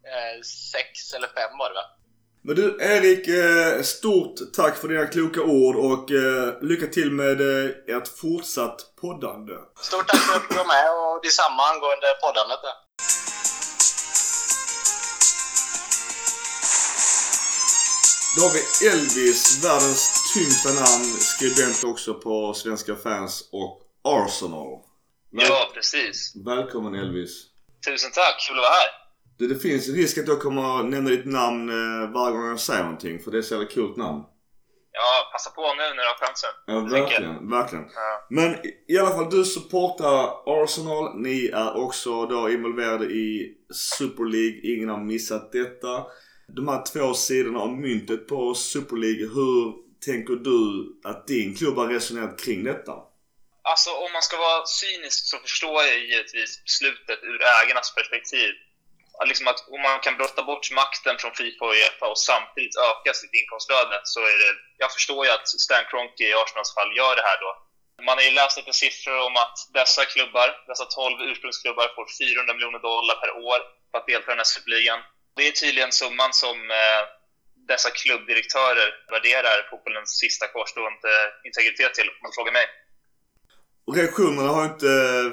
2006 eller 2005 var det väl? Men du Erik, eh, stort tack för dina kloka ord och eh, lycka till med eh, ert fortsatt poddande. Stort tack för att du var med och detsamma angående poddandet där. Då har vi Elvis, världens tyngsta namn, skribent också på Svenska fans och Arsenal. Väl- Ja, precis. Välkommen Elvis. Tusen tack, kul att vara här. Du, det finns risk att jag kommer att nämna ditt namn eh, varje gång jag säger någonting för det är så jävla coolt namn. Ja, passa på nu när du har chansen. Ja, verkligen, verkligen. Ja. Men i- i alla fall, du supportar Arsenal. Ni är också då involverade i Super League. Ingen har missat detta. De här två sidorna av myntet på Super League. Hur tänker du att din klubb har resonerat kring detta? Alltså, om man ska vara cynisk så förstår jag givetvis beslutet ur ägarnas perspektiv. Liksom att om man kan brotta bort makten från Fifa och Uefa och samtidigt öka sitt inkomstflöde så är det... Jag förstår ju att Stan Kroenke i Arsenals fall gör det här då. Man har ju läst lite siffror om att dessa klubbar, dessa 12 ursprungsklubbar, får 400 miljoner dollar per år för att delta i den här superligan. Det är tydligen summan som eh, dessa klubbdirektörer värderar fotbollens sista kvarstående integritet till, om man frågar mig. Reaktionerna har inte eh,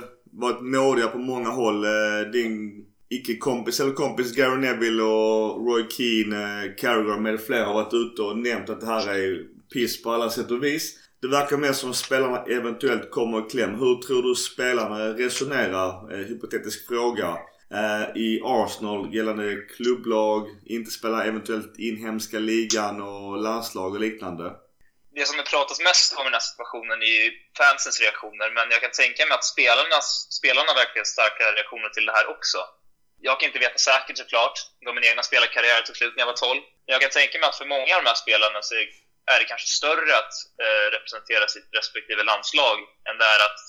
varit nådiga på många håll. Eh, din icke-kompis eller kompis Gary Neville och Roy Keane, eh, Carragher med flera har varit ute och nämnt att det här är piss på alla sätt och vis. Det verkar mer som att spelarna eventuellt kommer i kläm. Hur tror du spelarna resonerar, eh, hypotetisk fråga, eh, i Arsenal gällande klubblag, inte spela eventuellt inhemska ligan och landslag och liknande? det som det pratas mest om i den här situationen är ju fansens reaktioner, men jag kan tänka mig att spelarnas, spelarna verkar starka reaktioner till det här också. Jag kan inte veta säkert såklart, då min egna spelarkarriär tog slut när jag var 12. Men jag kan tänka mig att för många av de här spelarna så är det kanske större att eh, representera sitt respektive landslag än det är att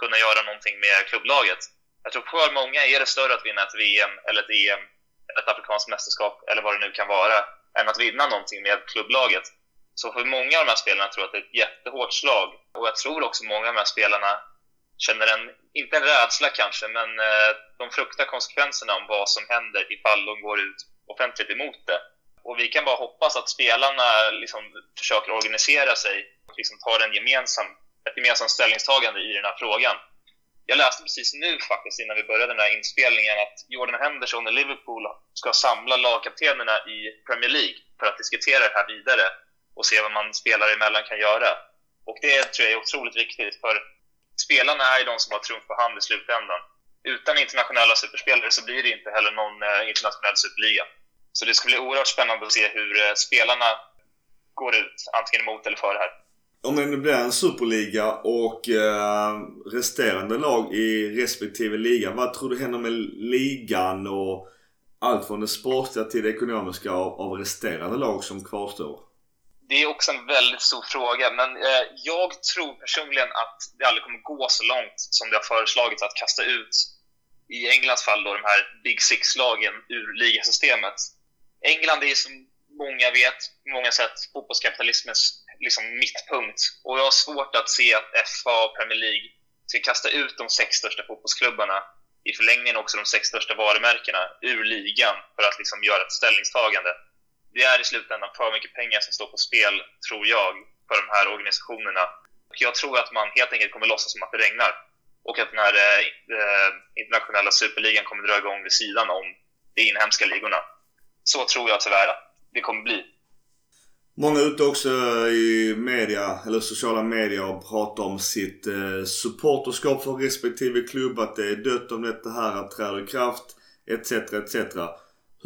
kunna göra någonting med klubblaget. Jag tror för många är det större att vinna ett VM eller ett EM, eller ett afrikanskt mästerskap eller vad det nu kan vara, än att vinna någonting med klubblaget. Så för många av de här spelarna tror jag att det är ett jättehårt slag. Och jag tror också många av de här spelarna känner en, inte en rädsla kanske, men eh, de fruktar konsekvenserna om vad som händer ifall de går ut offentligt emot det. Och vi kan bara hoppas att spelarna liksom försöker organisera sig och liksom tar en gemensam, ett gemensamt ställningstagande i den här frågan. Jag läste precis nu faktiskt innan vi började den här inspelningen att Jordan Henderson och Liverpool ska samla lagkaptenerna i Premier League för att diskutera det här vidare och se vad man spelare emellan kan göra. Och det tror jag är otroligt viktigt för spelarna är ju de som har trumf på hand i slutändan. Utan internationella superspelare så blir det inte heller någon eh, internationell superliga. Så det ska bli oerhört spännande att se hur eh, spelarna går ut, antingen emot eller för det här. Om det nu blir en superliga och eh, resterande lag i respektive liga. Vad tror du händer med ligan och allt från det sportsliga till det ekonomiska av, av resterande lag som kvarstår? Det är också en väldigt stor fråga, men eh, jag tror personligen att det aldrig kommer gå så långt som det har föreslagits att kasta ut, i Englands fall, då, de här Big Six-lagen ur ligasystemet. England är som många vet, på många sätt, fotbollskapitalismens liksom, mittpunkt. Och jag har svårt att se att FA och Premier League ska kasta ut de sex största fotbollsklubbarna, i förlängningen också de sex största varumärkena, ur ligan för att liksom, göra ett ställningstagande det är i slutändan för mycket pengar som står på spel, tror jag, för de här organisationerna. Och jag tror att man helt enkelt kommer låtsas som att det regnar. Och att den här eh, internationella superligan kommer dra igång vid sidan om de inhemska ligorna. Så tror jag tyvärr att det kommer bli. Många ute också i media, eller sociala medier och pratar om sitt eh, supporterskap för respektive klubb. Att det är dött om detta här träder i kraft. Etc, etc.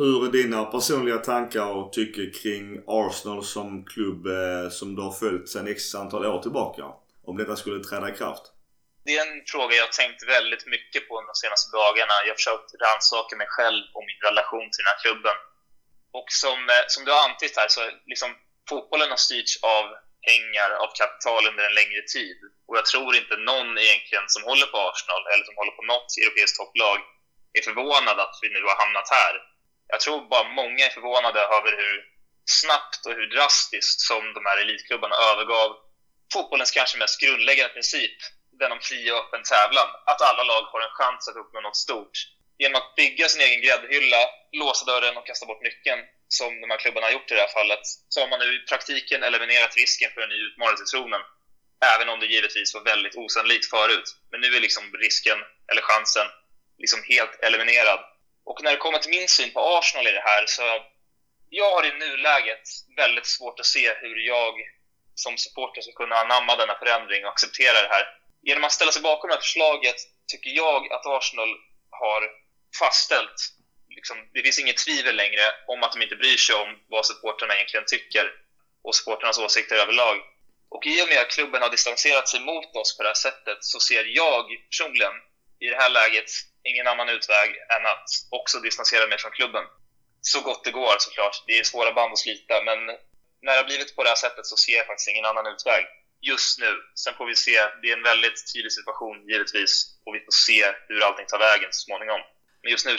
Hur är dina personliga tankar och tycker kring Arsenal som klubb eh, som du har följt sedan x antal år tillbaka? Om detta skulle träda i kraft? Det är en fråga jag har tänkt väldigt mycket på de senaste dagarna. Jag har försökt rannsaka mig själv och min relation till den här klubben. Och som, eh, som du har antytt här, så liksom fotbollen har styrts av pengar, av kapital under en längre tid. Och jag tror inte någon egentligen som håller på Arsenal, eller som håller på något europeiskt topplag, är förvånad att vi nu har hamnat här. Jag tror bara många är förvånade över hur snabbt och hur drastiskt som de här elitklubbarna övergav fotbollens kanske mest grundläggande princip, den om fri och öppen tävlan. Att alla lag har en chans att uppnå något stort. Genom att bygga sin egen gräddhylla, låsa dörren och kasta bort nyckeln, som de här klubbarna har gjort i det här fallet, så har man nu i praktiken eliminerat risken för en ny utmanare till tronen. Även om det givetvis var väldigt osannolikt förut. Men nu är liksom risken, eller chansen, liksom helt eliminerad. Och när det kommer till min syn på Arsenal i det här, så jag har i nuläget väldigt svårt att se hur jag som supporter ska kunna anamma denna förändring och acceptera det här. Genom att ställa sig bakom det här förslaget tycker jag att Arsenal har fastställt, liksom, det finns inget tvivel längre om att de inte bryr sig om vad supporterna egentligen tycker och supporternas åsikter överlag. Och i och med att klubben har distanserat sig mot oss på det här sättet så ser jag personligen i det här läget ingen annan utväg än att också distansera mig från klubben. Så gott det går såklart. Det är svåra band att slita, men när det har blivit på det här sättet så ser jag faktiskt ingen annan utväg just nu. Sen får vi se. Det är en väldigt tydlig situation givetvis och vi får se hur allting tar vägen så småningom. Men just nu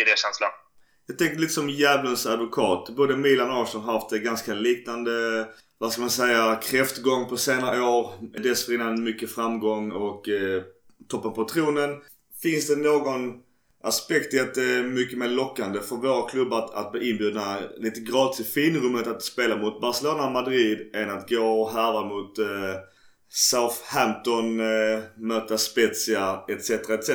är det känslan. Jag tänker lite som djävulens advokat. Både Milan och Arsenal har haft det ganska liknande, vad ska man säga, kräftgång på senare år. Dessförinnan mycket framgång och eh, toppen på tronen. Finns det någon aspekt i att det är mycket mer lockande för våra klubbar att, att bli inbjudna lite gratis i finrummet att spela mot Barcelona och Madrid än att gå och härva mot eh, Southampton, eh, möta Spezia etc. etc.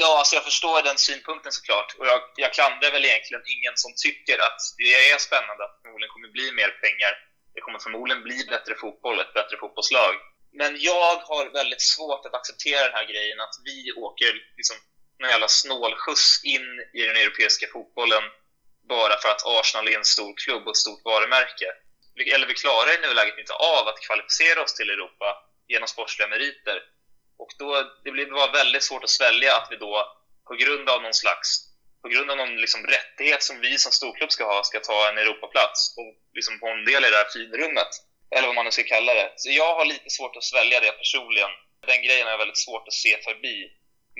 Ja, alltså jag förstår den synpunkten såklart. Och jag, jag klandrar väl egentligen ingen som tycker att det är spännande att det förmodligen kommer bli mer pengar. Det kommer förmodligen bli bättre fotboll, ett bättre fotbollslag. Men jag har väldigt svårt att acceptera den här grejen att vi åker liksom en jävla snålskjuts in i den europeiska fotbollen bara för att Arsenal är en stor klubb och ett stort varumärke. Eller vi klarar i nuläget inte av att kvalificera oss till Europa genom sportsliga meriter. Och då, det blir bara väldigt svårt att svälja att vi då på grund av någon slags på grund av någon liksom rättighet som vi som storklubb ska ha, ska ta en Europaplats och liksom på en del i det här finrummet. Eller vad man nu ska kalla det. Så jag har lite svårt att svälja det personligen. Den grejen har jag väldigt svårt att se förbi.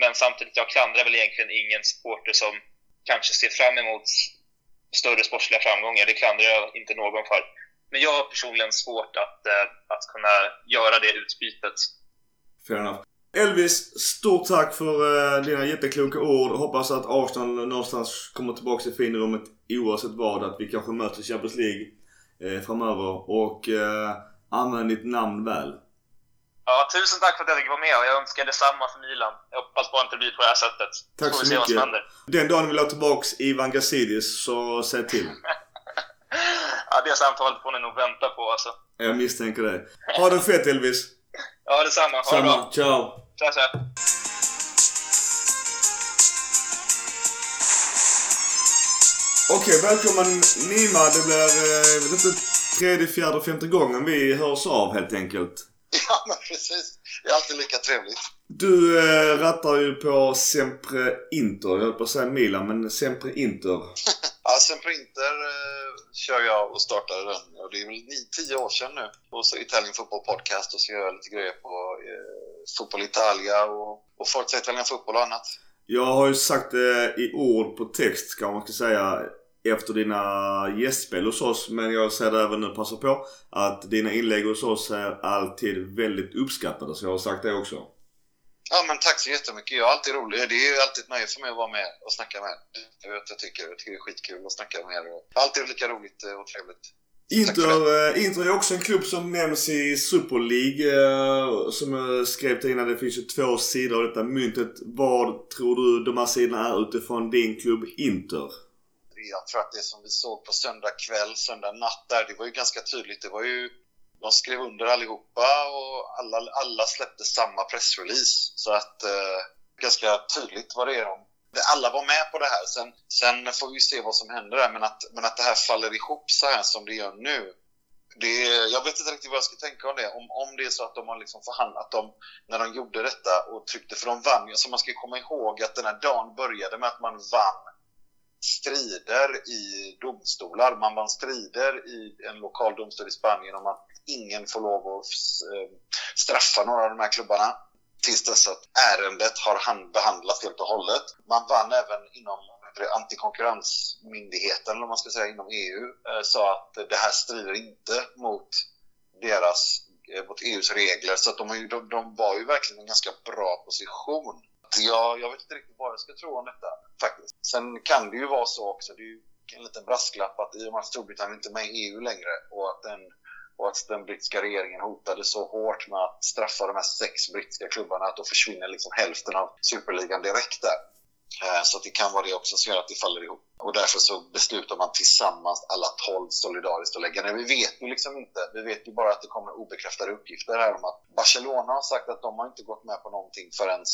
Men samtidigt, jag klandrar väl egentligen ingen supporter som kanske ser fram emot större sportsliga framgångar. Det klandrar jag inte någon för. Men jag har personligen svårt att, eh, att kunna göra det utbytet. Fair enough. Elvis, stort tack för eh, dina jättekloka ord. Hoppas att Arsenal någonstans kommer tillbaka till finrummet oavsett vad. Att vi kanske möter Champions League eh, framöver. Och uh, använd ditt namn väl. Ja, tusen tack för att jag fick vara med och jag önskar detsamma för Milan. Jag hoppas bara inte det blir på det här sättet. Tack så, så mycket. Den dagen vi vill ha tillbaks Ivan Gazidis så säg till. (laughs) ja, det samtalet får ni nog vänta på alltså. Jag misstänker det. Ha det fett Elvis. Ja, detsamma. Ha Samma. det bra. Ciao. Ciao, ciao. Okej, välkommen Nima. Det blir, eh, vet inte, tredje, fjärde, femte gången vi hörs av helt enkelt. Ja, men precis. Det är alltid lika trevligt. Du äh, rattar ju på Sempre Inter. Jag höll på att säga Milan, men Sempre Inter. (laughs) ja, Sempre Inter äh, kör jag och startade den. Och det är väl nio, tio år sedan nu. Och så Italian Football Podcast och så gör jag lite grejer på äh, Fotboll Italia och, och Forza Italian Fotboll och annat. Jag har ju sagt det i ord på text kan man ska säga efter dina gästspel hos oss. Men jag säger det även nu, passa på, att dina inlägg hos oss är alltid väldigt uppskattade. Så jag har sagt det också. Ja men tack så jättemycket. Jag är alltid rolig. Det är ju alltid ett nöje för mig att vara med och snacka med er. Jag, jag, tycker, jag tycker det är skitkul att snacka med er. Alltid lika roligt och trevligt. Inter, eh, Inter är också en klubb som nämns i Super League. Eh, som jag skrev till innan. Det finns ju två sidor av detta myntet. Vad tror du de här sidorna är utifrån din klubb Inter? Jag tror att det som vi såg på söndag kväll, söndag natt där, det var ju ganska tydligt. Det var ju, de skrev under allihopa och alla, alla släppte samma pressrelease. Så att eh, ganska tydligt vad det är de alla var med på det här. Sen, sen får vi se vad som händer där. Men att, men att det här faller ihop så här som det gör nu. Det, jag vet inte riktigt vad jag ska tänka om det. Om, om det är så att de har liksom förhandlat om när de gjorde detta och tryckte, för de vann. Alltså man ska komma ihåg att den här dagen började med att man vann strider i domstolar. Man vann strider i en lokal domstol i Spanien om att ingen får lov att eh, straffa några av de här klubbarna tills dess att ärendet har behandlats helt och hållet. Man vann även inom antikonkurrensmyndigheten, eller man ska säga, inom EU, eh, sa att det här strider inte mot deras eh, mot EUs regler. Så att de, ju, de, de var ju verkligen i en ganska bra position. Jag, jag vet inte riktigt vad jag ska tro om detta faktiskt. Sen kan det ju vara så också, det är ju en liten brasklapp att i och med att Storbritannien inte är med i EU längre och att den och att den brittiska regeringen hotade så hårt med att straffa de här sex brittiska klubbarna att då försvinner liksom hälften av superligan direkt där. Eh, så det kan vara det också som gör att det faller ihop. Och därför så beslutar man tillsammans alla tolv solidariskt att lägga ner. Vi vet ju liksom inte. Vi vet ju bara att det kommer obekräftade uppgifter här om att Barcelona har sagt att de har inte gått med på någonting förrän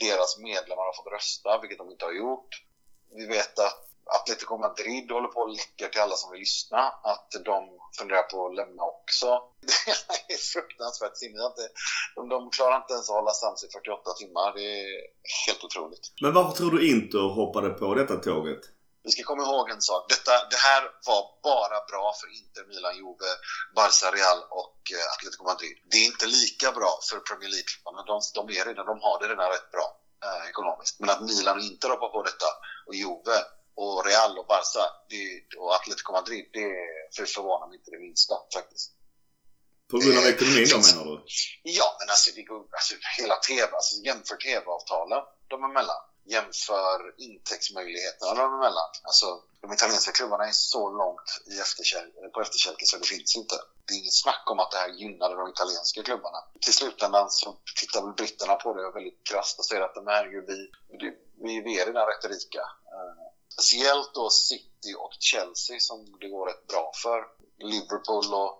deras medlemmar har fått rösta, vilket de inte har gjort. Vi vet att Atletico Madrid håller på att läcka till alla som vill lyssna att de funderar på att lämna också. (laughs) Det är fruktansvärt sinnigt. De, de klarar inte ens att hålla sams i 48 timmar. Det är helt otroligt. Men varför tror du Inter hoppade på detta tåget? Vi ska komma ihåg en sak. Detta, det här var bara bra för Inter, Milan, Juve, Barca, Real och eh, Atletico Madrid. Det är inte lika bra för Premier League-klubbarna. De, de, är redan, de har det redan rätt bra eh, ekonomiskt. Men att Milan och Inter hoppar på detta och Juve och Real och Barca det, och Atletico Madrid, det förvånar mig inte det minsta faktiskt. På grund av eh, ekonomin då menar du? Ja, men alltså, det går, alltså hela TV, alltså jämför TV-avtalen de emellan. Jämför intäktsmöjligheterna dem emellan. Alltså, de italienska klubbarna är så långt i efterkäl på efterkälken så det finns inte. Det är inget snack om att det här gynnade de italienska klubbarna. Till slutändan så tittar väl britterna på det väldigt krasst och säger att de här, vi, vi, vi är redan rätt rika. Uh, Speciellt då City och Chelsea som det går rätt bra för. Liverpool och...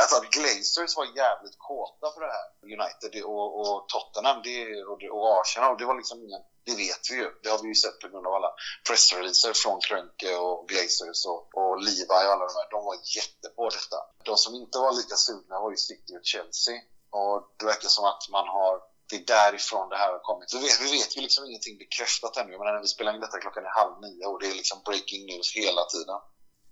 Alltså Glazers var jävligt kåta för det här. United och, och Tottenham det, och, och Arsenal. Det var liksom ingen... Det vet vi ju. Det har vi ju sett på grund av alla pressreleaser från Krönke och Glazers och, och Levi och alla de här. De var jätte på detta. De som inte var lika sugna var ju City och Chelsea. Och det verkar som att man har det är därifrån det här har kommit. Vi vet, vi vet ju liksom ingenting bekräftat ännu. Men när vi spelar in detta klockan är halv nio och det är liksom breaking news hela tiden.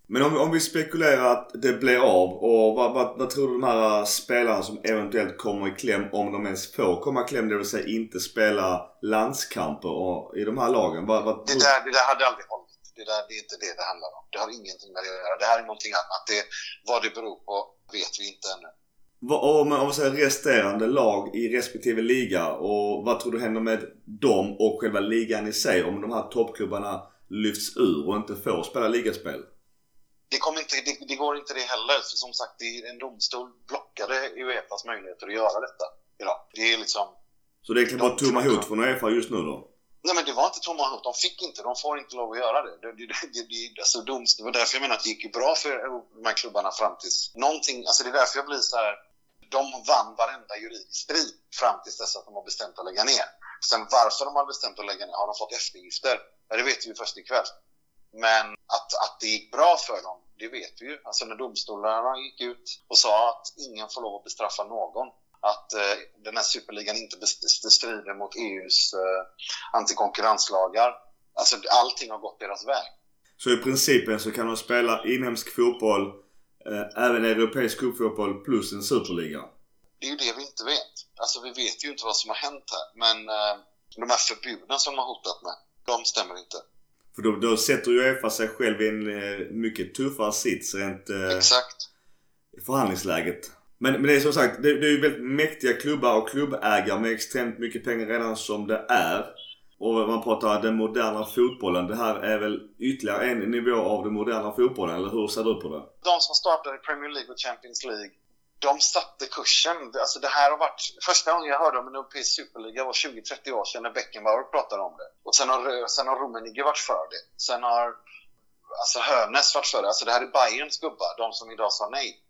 Men om, om vi spekulerar att det blir av och vad, vad, vad, tror du de här spelarna som eventuellt kommer i kläm, om de ens får komma i kläm, det vill säga inte spela landskamper och, i de här lagen? Vad, vad, det, där, det där hade aldrig hållit. Det, där, det är inte det det handlar om. Det har ingenting med det att göra. Det här är någonting annat. Det, vad det beror på vet vi inte ännu. Om man säger resterande lag i respektive liga och vad tror du händer med dem och själva ligan i sig om de här toppklubbarna lyfts ur och inte får spela ligaspel? Det, kommer inte, det, det går inte det heller. För som sagt, en domstol blockade Uefas möjligheter att göra detta idag. Det är liksom... Så det är egentligen bara tomma hot från Uefa just nu då? Nej men det var inte tomma hot. De fick inte, de får inte lov att göra det. Det, det, det, det, alltså domstol, det var därför jag menar att det gick bra för de här klubbarna fram tills någonting, alltså det är därför jag blir så här de vann varenda juridisk strid fram tills dess att de har bestämt att lägga ner. Sen varför de har bestämt att lägga ner, har de fått eftergifter? Ja, det vet vi ju först ikväll. Men att, att det gick bra för dem, det vet vi ju. Alltså när domstolarna gick ut och sa att ingen får lov att bestraffa någon. Att eh, den här superligan inte strider mot EUs eh, antikonkurrenslagar. Alltså allting har gått deras väg. Så i principen så kan de spela inhemsk fotboll Eh, även europeisk cupfotboll plus en superliga. Det är ju det vi inte vet. Alltså vi vet ju inte vad som har hänt här. Men eh, de här förbuden som de har hotat med, de stämmer inte. För då, då sätter ju Uefa sig själv i en eh, mycket tuffare sits rent eh, Exakt. förhandlingsläget. Men, men det är som sagt, det, det är ju väldigt mäktiga klubbar och klubbägare med extremt mycket pengar redan som det är. Och man pratar den moderna fotbollen. Det här är väl ytterligare en nivå av den moderna fotbollen, eller hur ser du på det? De som startade i Premier League och Champions League, de satte kursen. Alltså det här har varit... Första gången jag hörde om en europeisk superliga var 20-30 år sedan när Beckenbauer pratade om det. Och sen har, sen har Rummenigge varit för det. Sen har alltså Hönes varit för det. Alltså det här är Bayerns gubbar, de som idag sa nej.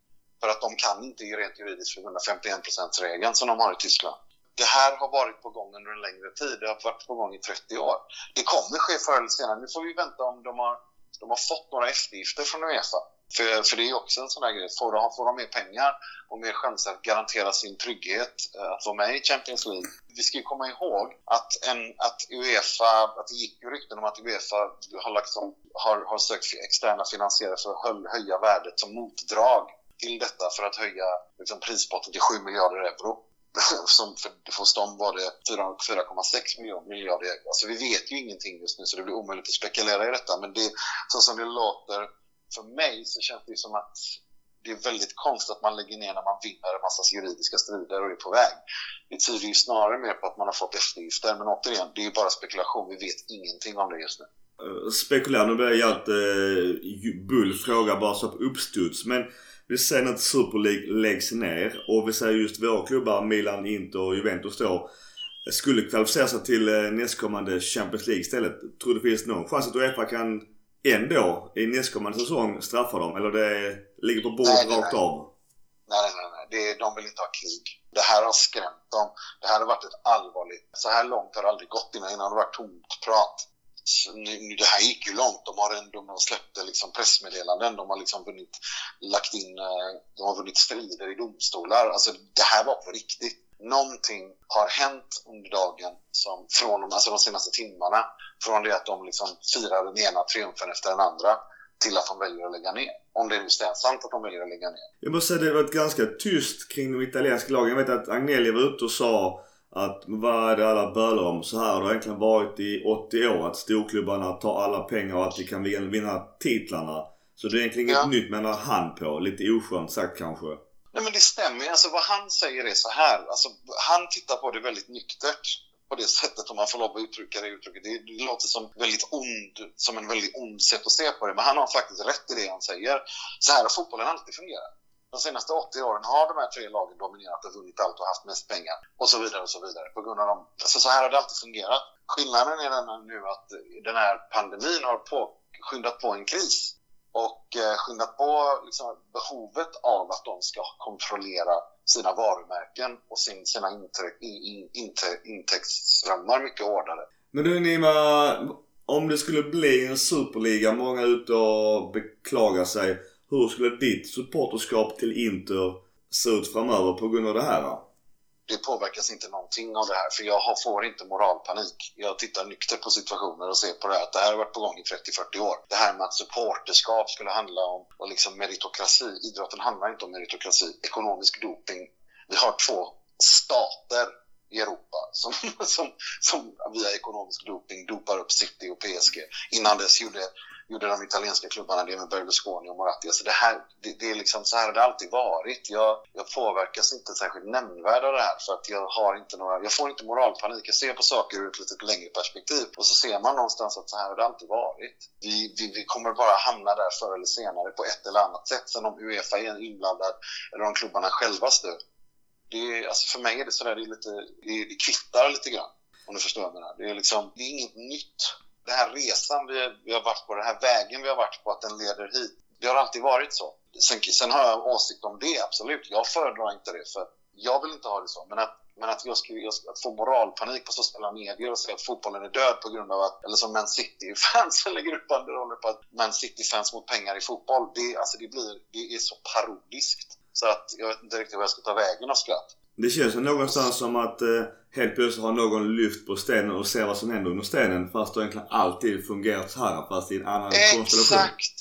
För att de kan inte rent juridiskt för 51%-regeln som de har i Tyskland. Det här har varit på gång under en längre tid. Det har varit på gång i 30 år. Det kommer ske förr eller senare. Nu får vi vänta om de har, de har fått några eftergifter från Uefa. För, för det är också en sån där grej. Får de, får de mer pengar och mer chanser att garantera sin trygghet eh, att vara med i Champions League. Vi ska ju komma ihåg att, en, att Uefa, att det gick ju rykten om att Uefa har, liksom, har, har sökt externa finansiärer för att höja värdet som motdrag till detta för att höja liksom, prispotten till 7 miljarder euro. (laughs) Som för hos dem var det 4,6 miljarder euro. Alltså vi vet ju ingenting just nu så det blir omöjligt att spekulera i detta. Men det, så som det låter för mig så känns det som att det är väldigt konstigt att man lägger ner när man vinner en massa juridiska strider och är på väg. Det tyder ju snarare mer på att man har fått eftergifter. Men återigen, det är ju bara spekulation. Vi vet ingenting om det just nu. Eh, Spekulera, nu blir jag att eh, bull fråga bara så på uppstuds. Men vi säger att Super League läggs ner och vi säger just våra klubbar Milan, Inter och Juventus då skulle kvalificera sig till eh, nästkommande Champions League istället. Tror du det finns någon chans att Uefa kan ändå i nästkommande säsong straffa dem? Eller det ligger på bordet rakt nej. av? Nej, nej, nej. Det, de vill inte ha krig. Det här har skrämt dem. Det här har varit ett allvarligt... Så här långt har det aldrig gått innan. Innan har det varit tomt prat. Nu, det här gick ju långt. De har, en, de har släppt liksom pressmeddelanden. De har liksom vunnit, lagt in, eh, de har vunnit strider i domstolar. Alltså det här var på riktigt. Någonting har hänt under dagen som från alltså de senaste timmarna. Från det att de liksom firar den ena triumfen efter den andra till att de väljer att lägga ner. Om det nu är sant att de väljer att lägga ner. Jag måste säga att det varit ganska tyst kring de italienska lagen. Jag vet att Agnelli var ute och sa att vad är det alla bölar om? Så här har det egentligen varit i 80 år. Att storklubbarna tar alla pengar och att de kan vinna titlarna. Så det är egentligen inget ja. nytt menar han på. Lite oskönt sagt kanske. Nej men det stämmer Alltså vad han säger är så här. Alltså, han tittar på det väldigt nyktert på det sättet om man får lov att uttrycka det uttrycket. Det, det låter som, väldigt ond, som en väldigt ond sätt att se på det. Men han har faktiskt rätt i det han säger. Så här har fotbollen alltid fungerat. De senaste 80 åren har de här tre lagen dominerat och vunnit allt och haft mest pengar och så vidare och så vidare. På grund av dem. Alltså så här har det alltid fungerat. Skillnaden är den nu att den här pandemin har på, skyndat på en kris och eh, skyndat på liksom, behovet av att de ska kontrollera sina varumärken och sin, sina intäktsströmmar mycket hårdare. Men du Nima, om det skulle bli en superliga, många är ute och beklagar sig. Hur skulle ditt supporterskap till Inter se ut framöver på grund av det här? Då? Det påverkas inte någonting av det här för jag får inte moralpanik. Jag tittar nyktert på situationer och ser på det här att det här har varit på gång i 30-40 år. Det här med att supporterskap skulle handla om och liksom meritokrati. Idrotten handlar inte om meritokrati. Ekonomisk doping. Vi har två stater i Europa som, (laughs) som, som via ekonomisk doping dopar upp City och PSG. Innan dess gjorde gjorde de italienska klubbarna det med Berlusconi och Moratti. Alltså det, här, det, det, är liksom, så här har det alltid varit. Jag, jag påverkas inte särskilt nämnvärd av det här för att jag, har inte några, jag får inte moralpanik. Jag ser på saker ur ett lite längre perspektiv och så ser man någonstans att så här har det alltid varit. Vi, vi, vi kommer bara hamna där förr eller senare på ett eller annat sätt. Sen om Uefa är inblandad eller om klubbarna själva styr... Det är, alltså för mig är det sådär, det, är lite, det, det kvittar lite grann. Om du förstår vad jag menar. Det är, liksom, det är inget nytt den här resan vi, vi har varit på, den här vägen vi har varit på, att den leder hit. Det har alltid varit så. Sen, sen har jag åsikt om det, absolut. Jag föredrar inte det, för jag vill inte ha det så. Men att, men att jag skulle jag, att få moralpanik på sociala medier och säga att fotbollen är död på grund av att, eller som Man City-fans (laughs) lägger upp banderoller på att Man City-fans mot pengar i fotboll. Det, alltså det, blir, det är så parodiskt. Så att jag vet inte riktigt vad jag ska ta vägen av skratt. Det känns någonstans som att eh, helt plötsligt har någon lyft på stenen och ser vad som händer under stenen fast det egentligen alltid fungerat så här fast i en annan Exakt. konstellation. Exakt!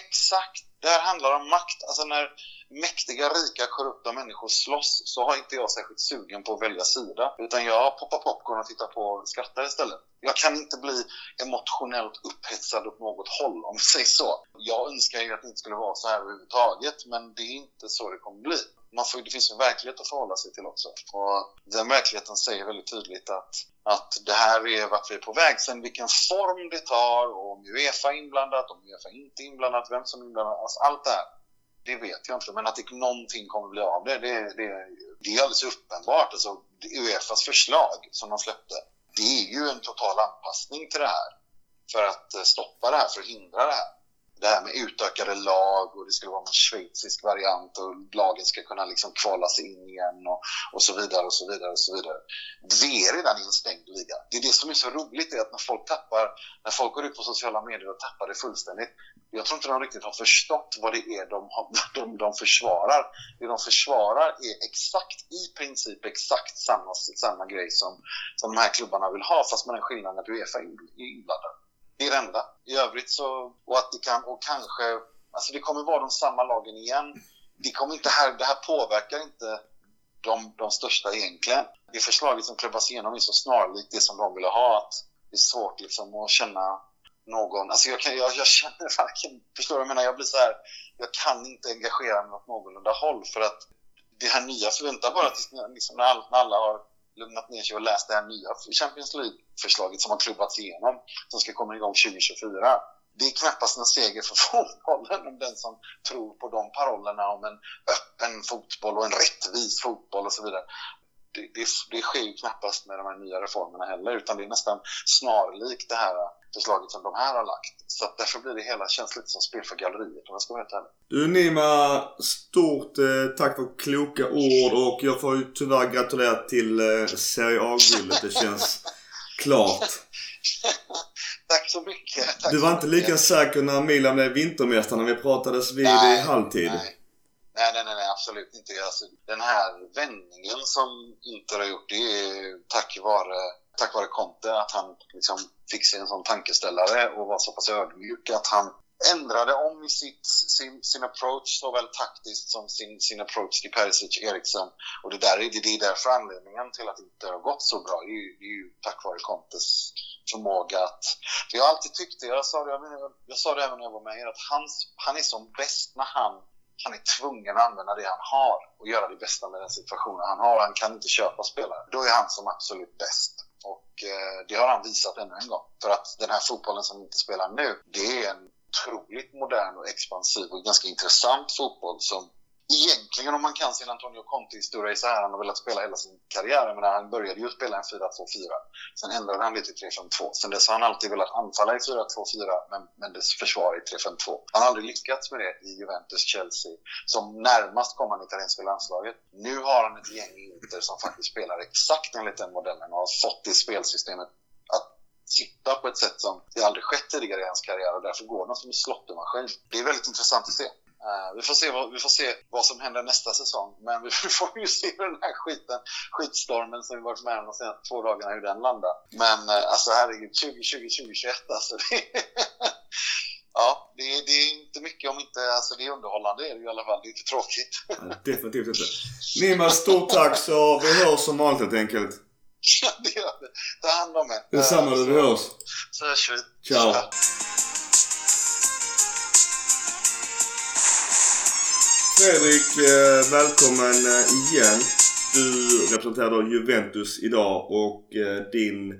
Exakt! Det här handlar om makt. Alltså när mäktiga, rika, korrupta människor slåss så har inte jag särskilt sugen på att välja sida. Utan jag poppar popcorn och tittar på och skrattar istället. Jag kan inte bli emotionellt upphetsad åt något håll om vi säger så. Jag önskar ju att det inte skulle vara så här överhuvudtaget men det är inte så det kommer bli man får, det finns en verklighet att förhålla sig till också. Och den verkligheten säger väldigt tydligt att, att det här är vart vi är på väg. Sen vilken form det tar och om Uefa är inblandat, om Uefa inte är inblandat, vem som är inblandad, alltså allt det här. Det vet jag inte, men att det, någonting kommer bli av det, det, det, det är alldeles uppenbart. Alltså, Uefas förslag som de släppte, det är ju en total anpassning till det här. för att eh, stoppa det här, för att hindra det här det här med utökade lag och det skulle vara en schweizisk variant och lagen ska kunna liksom kvala sig in igen och, och så vidare och så vidare och så vidare. Vi är redan i en stängd liga. Det är det som är så roligt är att när folk tappar, när folk går ut på sociala medier och tappar det fullständigt. Jag tror inte de riktigt har förstått vad det är de, (laughs) de, de försvarar. Det de försvarar är exakt, i princip exakt samma, samma grej som, som de här klubbarna vill ha fast med den skillnaden att Uefa är inblandad. Det är det enda. I övrigt så, och att det kan, och kanske, alltså det kommer vara de samma lagen igen. Det, kommer inte här, det här påverkar inte de, de största egentligen. Det förslaget som klubbas igenom är så snarlikt det som de ville ha. Att det är svårt liksom att känna någon, alltså jag, kan, jag, jag känner varken, förstår du vad jag menar? Jag blir så här, jag kan inte engagera mig åt någorlunda håll för att det här nya förväntar bara tills liksom, när, alla, har lugnat ner sig och läst det här nya Champions League förslaget som har klubbats igenom, som ska komma igång 2024. Det är knappast en seger för (laughs) fotbollen om den som tror på de parollerna om en öppen fotboll och en rättvis fotboll och så vidare. Det, det, det sker ju knappast med de här nya reformerna heller, utan det är nästan snarlikt det här förslaget som de här har lagt. Så att därför blir det hela känns lite som spel för galleriet om jag ska vara helt ärlig. Du Nima, stort eh, tack för kloka ord och jag får ju tyvärr gratulera till eh, Serie A-guldet. Det känns klart. (laughs) tack så mycket. Tack du var inte mycket. lika säker när Milan blev vintermästare när vi pratades vid nej, i halvtid. Nej. Nej, nej, nej, absolut inte. Alltså, den här vändningen som Inter har gjort, det är tack vare, tack vare Conte, att han liksom fick sig en sån tankeställare och var så pass ödmjuk att han ändrade om i sitt, sin, sin approach såväl taktiskt som sin, sin approach till Perisic, Eriksson. Och det, där, det, det är därför anledningen till att det inte har gått så bra. Det är ju, det är ju tack vare Contes förmåga att... För jag har alltid tyckt det, jag sa det, jag, jag sa det även när jag var med er, att hans, han är som bäst när han, han är tvungen att använda det han har och göra det bästa med den situationen han har. Han kan inte köpa spelare. Då är han som absolut bäst. Och eh, det har han visat ännu en gång. För att den här fotbollen som vi inte spelar nu, det är en otroligt modern och expansiv och ganska intressant fotboll som egentligen om man kan sin Antonio Conte-historia så här han har velat spela hela sin karriär. Men han började ju spela en 4-2-4. Sen ändrade han lite till 3-5-2. Sen dess har han alltid velat anfalla i 4-2-4 men, men dess försvar i 3-5-2. Han har aldrig lyckats med det i Juventus, Chelsea. Som närmast kom han italienska landslaget. Nu har han ett gäng Inter som faktiskt spelar exakt enligt den modellen och har fått det spelsystemet sitta på ett sätt som det aldrig skett tidigare i hans karriär och därför går den som en slottemaskin. Det är väldigt intressant att se. Uh, vi, får se vad, vi får se vad som händer nästa säsong. Men (laughs) vi får ju se hur den här skiten, skitstormen som vi varit med om de senaste två dagarna, hur den landar. Men uh, alltså herregud, 2020, 2021 alltså. Det, (laughs) ja, det, det, är inte mycket om inte, alltså det är underhållande är det i alla fall. Det är inte tråkigt. Ja, definitivt inte. Nima, stort tack så vi hörs som vanligt helt enkelt. Ja, det gör vi. Ta hand om er. Detsamma du, vi hörs. Så hörs vi. Ciao. Fredrik, eh, välkommen eh, igen. Du representerar då Juventus idag och eh, din,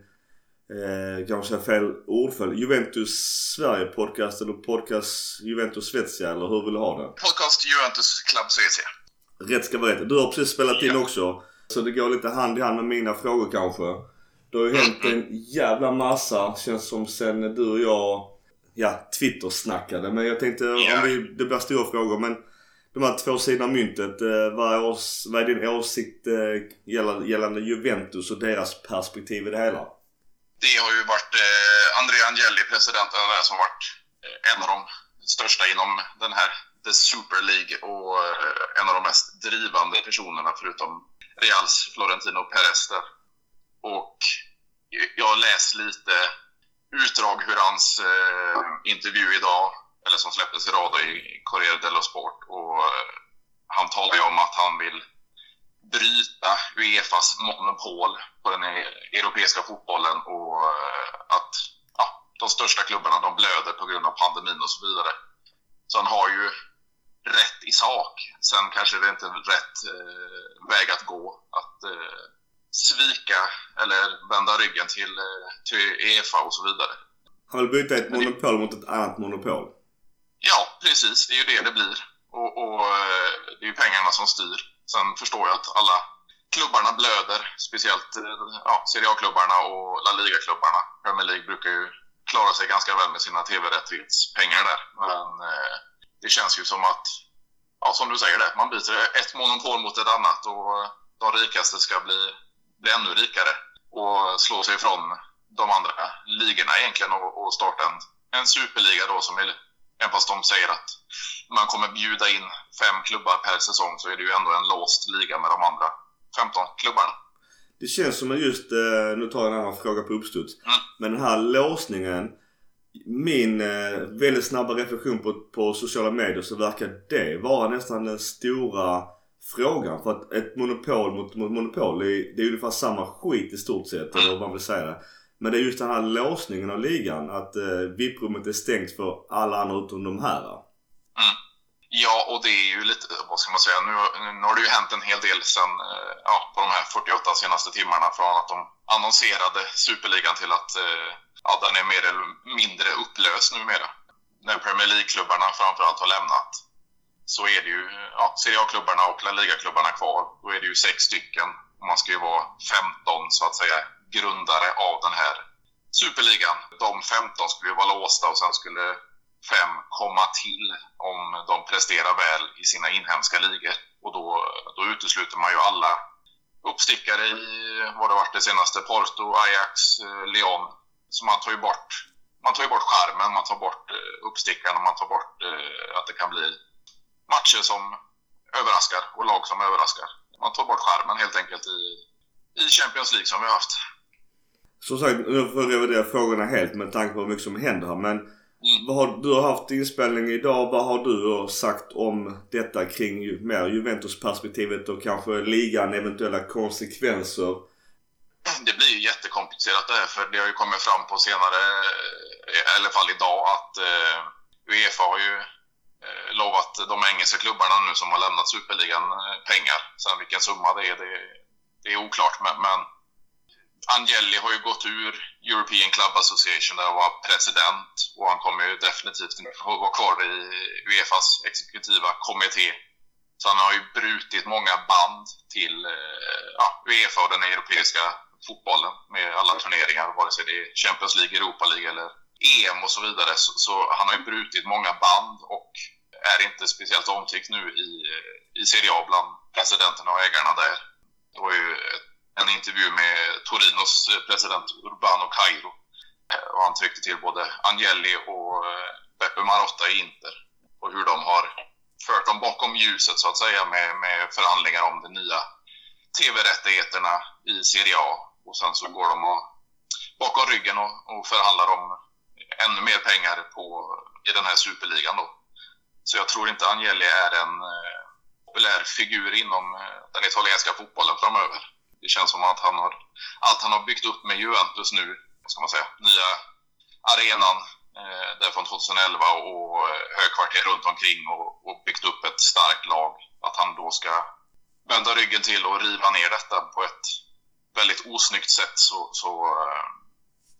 eh, kanske fel ordföljd, Juventus Sverige podcast eller podcast Juventus Svezia eller hur vill du ha det? Podcast Juventus Club Svezia. Rätt ska vara rätt. Du har precis spelat in också. Så det går lite hand i hand med mina frågor kanske. Det har ju hänt en jävla massa känns som sen du och jag ja, Twitter-snackade. Men jag tänkte Ja. om vi, det blir stora frågor men de här två sidorna av myntet. Eh, vad, är ås, vad är din åsikt eh, gällande, gällande Juventus och deras perspektiv i det hela? Det har ju varit eh, Andrea Agnelli, presidenten där, som varit eh, en av de största inom den här The Super League och en av de mest drivande personerna förutom Reals Florentino Perez där. Och jag har läst lite utdrag hur hans eh, intervju idag, eller som släpptes i radio i Corriere dello Sport. Och eh, han talar ju om att han vill bryta Uefas monopol på den e-, europeiska fotbollen och eh, att ja, de största klubbarna de blöder på grund av pandemin och så vidare. Så han har ju rätt i sak. Sen kanske det inte är rätt eh, väg att gå att eh, svika eller vända ryggen till, eh, till Uefa och så vidare. Han vill byta ett monopol mot ett annat monopol. Ja, precis. Det är ju det det blir. Och, och eh, det är ju pengarna som styr. Sen förstår jag att alla klubbarna blöder. Speciellt eh, ja, Serie A-klubbarna och La Liga-klubbarna. Premier League brukar ju klarar sig ganska väl med sina tv-rättighetspengar där. Men eh, det känns ju som att, ja som du säger det, man byter ett monopol mot ett annat och de rikaste ska bli, bli ännu rikare och slå sig ifrån de andra ligorna egentligen och, och starta en, en superliga då som är, även fast de säger att man kommer bjuda in fem klubbar per säsong så är det ju ändå en låst liga med de andra 15 klubbarna. Det känns som att just, eh, nu tar jag en annan fråga på uppstuds. Mm. Men den här låsningen. Min eh, väldigt snabba reflektion på, på sociala medier så verkar det vara nästan den stora frågan. För att ett monopol mot, mot monopol, det är, det är ungefär samma skit i stort sett. Eller vad man vill säga. Men det är just den här låsningen av ligan. Att eh, VIP-rummet är stängt för alla andra utom de här. Mm. Ja, och det är ju lite, vad ska man säga, nu, nu har det ju hänt en hel del sen, eh, ja, på de här 48 senaste timmarna från att de annonserade Superligan till att eh, ja, den är mer eller mindre upplöst numera. När Premier League-klubbarna framförallt har lämnat så är det ju ja, Serie A-klubbarna och La Liga-klubbarna kvar. Då är det ju sex stycken och man ska ju vara 15 så att säga grundare av den här Superligan. De 15 skulle ju vara låsta och sen skulle fem komma till om de presterar väl i sina inhemska ligor. Och då, då utesluter man ju alla uppstickare i, vad det varit det senaste, Porto, Ajax, eh, Lyon. Så man tar ju bort, man tar ju bort skärmen, man tar bort eh, uppstickarna, man tar bort eh, att det kan bli matcher som överraskar och lag som överraskar. Man tar bort skärmen helt enkelt i, i Champions League som vi har haft. Som sagt, nu får jag revidera frågorna helt med tanke på hur mycket som händer här. Men Mm. har, du har haft inspelning idag. Vad har du sagt om detta kring ju- mer Juventus-perspektivet och kanske ligan, eventuella konsekvenser? Mm, det blir ju jättekomplicerat det här för det har ju kommit fram på senare, eh, i alla fall idag, att eh, Uefa har ju eh, lovat de engelska klubbarna nu som har lämnat Superligan eh, pengar. Sen vilken summa det är, det, det är oklart. Men, men Angeli har ju gått ur European Club Association där han var president och han kommer ju definitivt inte att vara kvar i Uefas exekutiva kommitté. Så han har ju brutit många band till eh, ja, Uefa och den europeiska fotbollen med alla turneringar, vare sig det är Champions League, Europa League eller EM och så vidare. Så, så han har ju brutit många band och är inte speciellt omtyckt nu i, i Serie A bland presidenterna och ägarna där. Det var ju en intervju med Torinos eh, president Urbano Cairo eh, och han tryckte till både Angeli och eh, Beppe Marotta i Inter och hur de har fört dem bakom ljuset så att säga med, med förhandlingar om de nya TV-rättigheterna i Serie A. Och sen så går de och, bakom ryggen och, och förhandlar om ännu mer pengar på, i den här superligan då. Så jag tror inte Angeli är en eh, populär figur inom eh, den italienska fotbollen framöver. Det känns som att han har, allt han har byggt upp med Juventus nu, vad ska man säga, nya arenan eh, där från 2011 och eh, högkvarter runt omkring och, och byggt upp ett starkt lag. Att han då ska vända ryggen till och riva ner detta på ett väldigt osnyggt sätt så, så eh,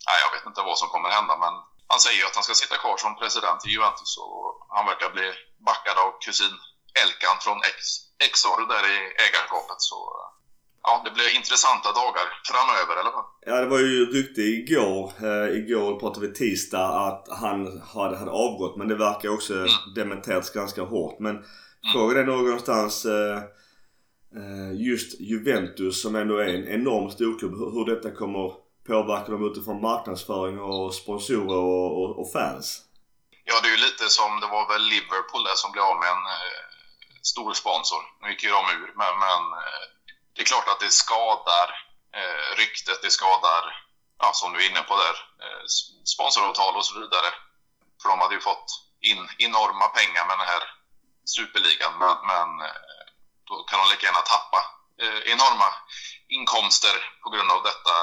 nej, jag vet inte vad som kommer hända men han säger ju att han ska sitta kvar som president i Juventus och han verkar bli backad av kusin Elkan från Ex, Exor där i ägarskapet. Så eh, ja, det blir intressanta dagar framöver i alla fall. Ja det var ju rykte igår, eh, igår pratade vi tisdag att han hade, hade avgått men det verkar också dementerats ganska hårt. Men frågan är någonstans eh, eh, just Juventus som ändå är en enorm storklubb, hur, hur detta kommer påverka dem utifrån marknadsföring och sponsorer och, och, och fans. Ja, det är ju lite som det var väl Liverpool där som blev av med en eh, stor sponsor. Nu gick ju de ur, men, men eh, det är klart att det skadar eh, ryktet, det skadar, ja, som du är inne på där, eh, sponsoravtal och så vidare. För de hade ju fått in enorma pengar med den här superligan, men, men eh, då kan de lika gärna tappa eh, enorma inkomster på grund av detta,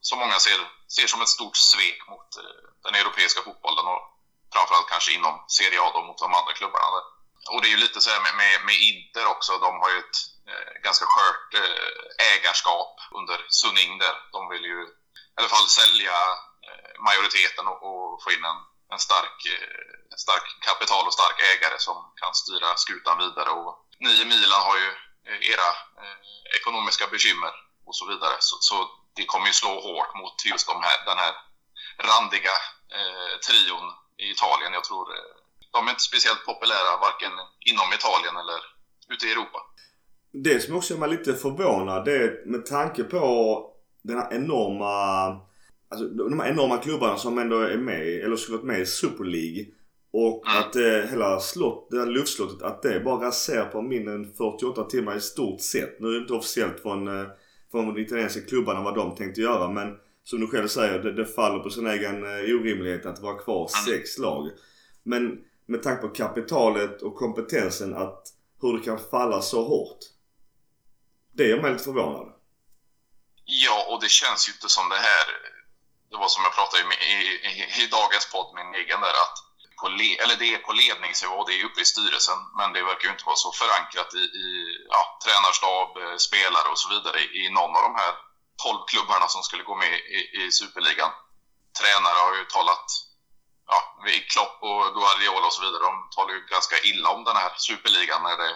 som många ser, ser som ett stort svek mot eh, den europeiska fotbollen och framförallt kanske inom Serie A då, mot de andra klubbarna. Där. Och det är ju lite så här med, med, med Inter också, de har ju ett Eh, ganska skört eh, ägarskap under Suning där. De vill ju i alla fall sälja eh, majoriteten och, och få in en, en stark, stark kapital och stark ägare som kan styra skutan vidare. Och ni i Milan har ju era ekonomiska bekymmer och så vidare. Så, så det kommer ju slå hårt mot just de här, den här randiga eh, trion i Italien. Jag tror de är inte speciellt populära varken inom Italien eller ute i Europa. Det som också gör mig lite förvånad det är med tanke på den här enorma Alltså de här enorma klubbarna som ändå är med eller skulle varit med i Super League. Och att eh, hela slott, det här luftslottet, att det bara raserar på mindre än 48 timmar i stort sett. Nu är det inte officiellt från, eh, från de italienska klubbarna vad de tänkte göra men som du själv säger, det, det faller på sin egen eh, orimlighet att vara kvar sex lag. Men med tanke på kapitalet och kompetensen att hur det kan falla så hårt. Det gör mig lite förvånad. Ja, och det känns ju inte som det här. Det var som jag pratade med i, i, i dagens podd, min egen där, att på le, eller det är på ledningsnivå, det är uppe i styrelsen, men det verkar ju inte vara så förankrat i, i ja, tränarstab, eh, spelare och så vidare i någon av de här 12 klubbarna som skulle gå med i, i Superligan. Tränare har ju talat, ja, Klopp och Guardiola och så vidare, de talar ju ganska illa om den här Superligan när det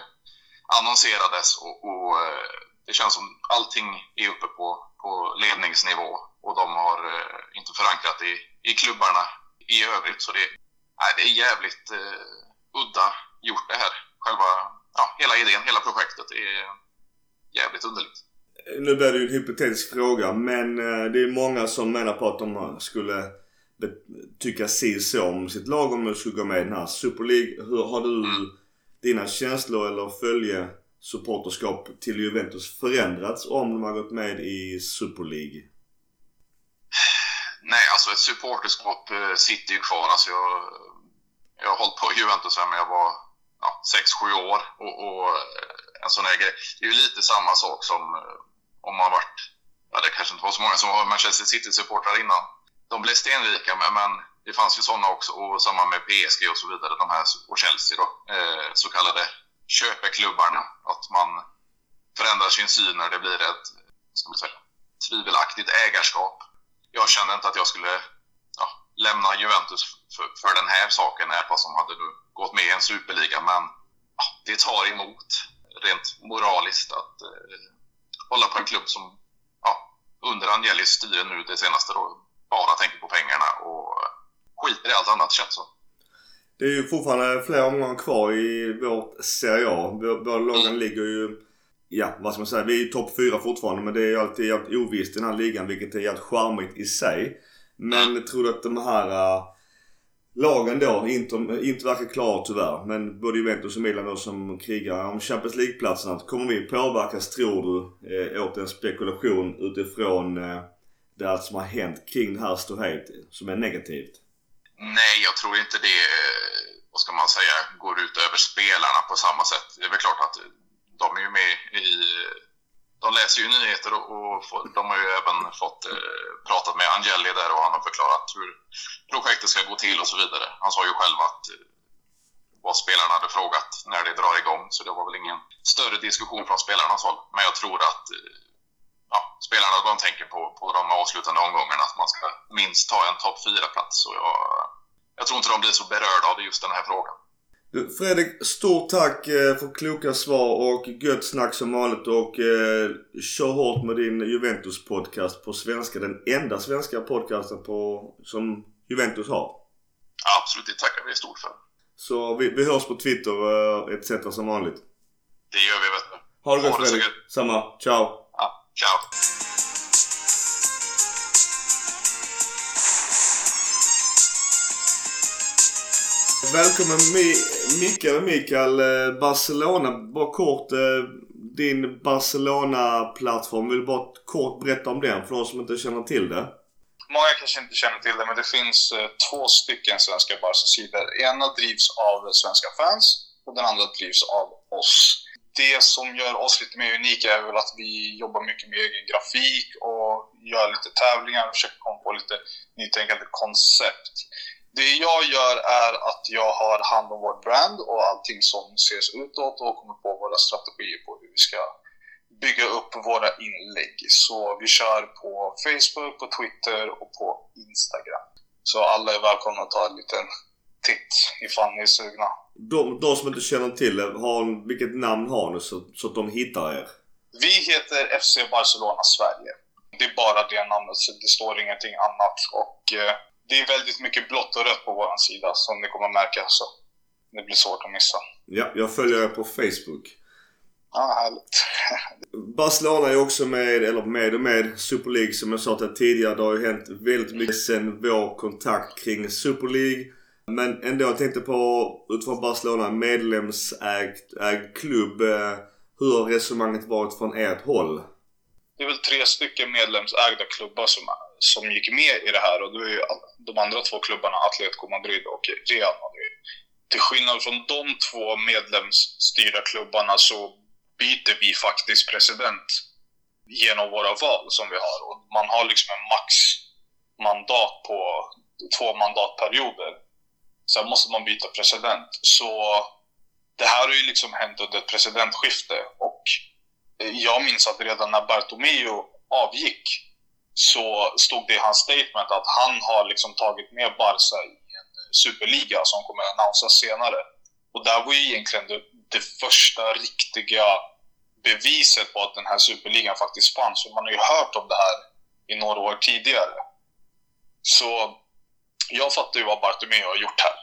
annonserades och, och eh, det känns som allting är uppe på, på ledningsnivå och de har eh, inte förankrat i, i klubbarna i övrigt. Så det, nej, det är jävligt eh, udda gjort det här. Själva, ja, hela idén, hela projektet är jävligt underligt. Nu blir det ju en hypotetisk fråga men eh, det är många som menar på att de skulle tycka si så om sitt lag om de skulle gå med i den här Super League. Hur har du dina känslor eller följe supporterskap till Juventus förändrats om de har gått med i Super League? Nej, alltså ett supporterskap eh, sitter ju kvar. Alltså jag, jag har hållit på i Juventus sedan jag var ja, 6-7 år. Och, och eh, en sån här grej. Det är ju lite samma sak som eh, om man varit, ja det kanske inte var så många som var Manchester City-supportrar innan. De blev stenrika, men, men det fanns ju sådana också. Och samma med PSG och så vidare, de här, och Chelsea då. Eh, så kallade köpeklubbarna. Att man förändrar sin syn när det blir ett, ska man säga, tvivelaktigt ägarskap jag kände inte att jag skulle ja, lämna Juventus för, för den här saken, även fast de hade nu gått med i en superliga. Men ja, det tar emot rent moraliskt att eh, hålla på en klubb som ja, under Angelis styre nu det senaste då bara tänker på pengarna och eh, skiter i allt annat känns som. Det är ju fortfarande flera omgångar kvar i vårt Serie A. Båda lagen ligger ju Ja, vad ska man säga? Vi är topp fyra fortfarande men det är ju alltid jävligt ovisst i den här ligan vilket är jävligt charmigt i sig. Men tror du att de här äh, lagen då inte, inte verkar klara tyvärr. Men både Juventus och Milan då som krigar om Champions League-platserna. Kommer vi påverkas tror du äh, åt en spekulation utifrån äh, det som har hänt kring det här ståhejet som är negativt? Nej, jag tror inte det, eh, vad ska man säga, går ut över spelarna på samma sätt. Det är väl klart att de är ju med i... De läser ju nyheter och, och de har ju även fått eh, pratat med Angeli där och han har förklarat hur projektet ska gå till och så vidare. Han sa ju själv att eh, vad spelarna hade frågat när det drar igång så det var väl ingen större diskussion från spelarnas håll. Men jag tror att eh, ja, spelarna de tänker på, på de avslutande omgångarna att man ska minst ta en topp 4-plats. Och jag, jag tror inte de blir så berörda av just den här frågan. Fredrik, stort tack eh, för kloka svar och gött snack som vanligt och eh, kör hårt med din Juventus-podcast på svenska. Den enda svenska podcasten på, som Juventus har. Absolut, det tackar vi stort för. Så vi, vi hörs på Twitter eh, etc. som vanligt. Det gör vi vet du. Ha det gott Fredrik. Samma. Ciao. Ja, ciao. Välkommen Mi- Mikael Mikael eh, Barcelona. Bara kort eh, din Barcelona-plattform. Vill du bara kort berätta om den för de som inte känner till det? Många kanske inte känner till det, men det finns eh, två stycken svenska Barca-sidor. Ena drivs av svenska fans och den andra drivs av oss. Det som gör oss lite mer unika är väl att vi jobbar mycket med egen grafik och gör lite tävlingar och försöker komma på lite nytänkande koncept. Det jag gör är att jag har hand om vårt brand och allting som ses utåt och kommer på våra strategier på hur vi ska bygga upp våra inlägg. Så vi kör på Facebook, på Twitter och på Instagram. Så alla är välkomna att ta en liten titt ifall ni är sugna. De, de som inte känner till det, har, vilket namn har ni så, så att de hittar er? Vi heter FC Barcelona Sverige. Det är bara det namnet, så det står ingenting annat. Och eh, det är väldigt mycket blått och rött på vår sida som ni kommer märka. Så det blir svårt att missa. Ja, jag följer er på Facebook. Ja, härligt. (laughs) Barcelona är också med, eller med och med Super League som jag sa till tidigare. Det har ju hänt väldigt mycket sen vår kontakt kring Super League. Men ändå, jag tänkte på utifrån Barcelona, medlemsägd ägd klubb. Eh, hur har resonemanget varit från ert håll? Det är väl tre stycken medlemsägda klubbar som, som gick med i det här och då är ju de andra två klubbarna Atletico Madrid och Real Madrid. Till skillnad från de två medlemsstyrda klubbarna så byter vi faktiskt president genom våra val som vi har. Och man har liksom en maxmandat på två mandatperioder. Sen måste man byta president. Så det här har ju liksom hänt under ett presidentskifte och jag minns att redan när Bartomeu avgick så stod det i hans statement att han har liksom tagit med Barca i en superliga som kommer att annonsas senare. Och där var ju egentligen det, det första riktiga beviset på att den här superligan faktiskt fanns. För man har ju hört om det här i några år tidigare. Så jag fattar ju vad Bartomeu har gjort här.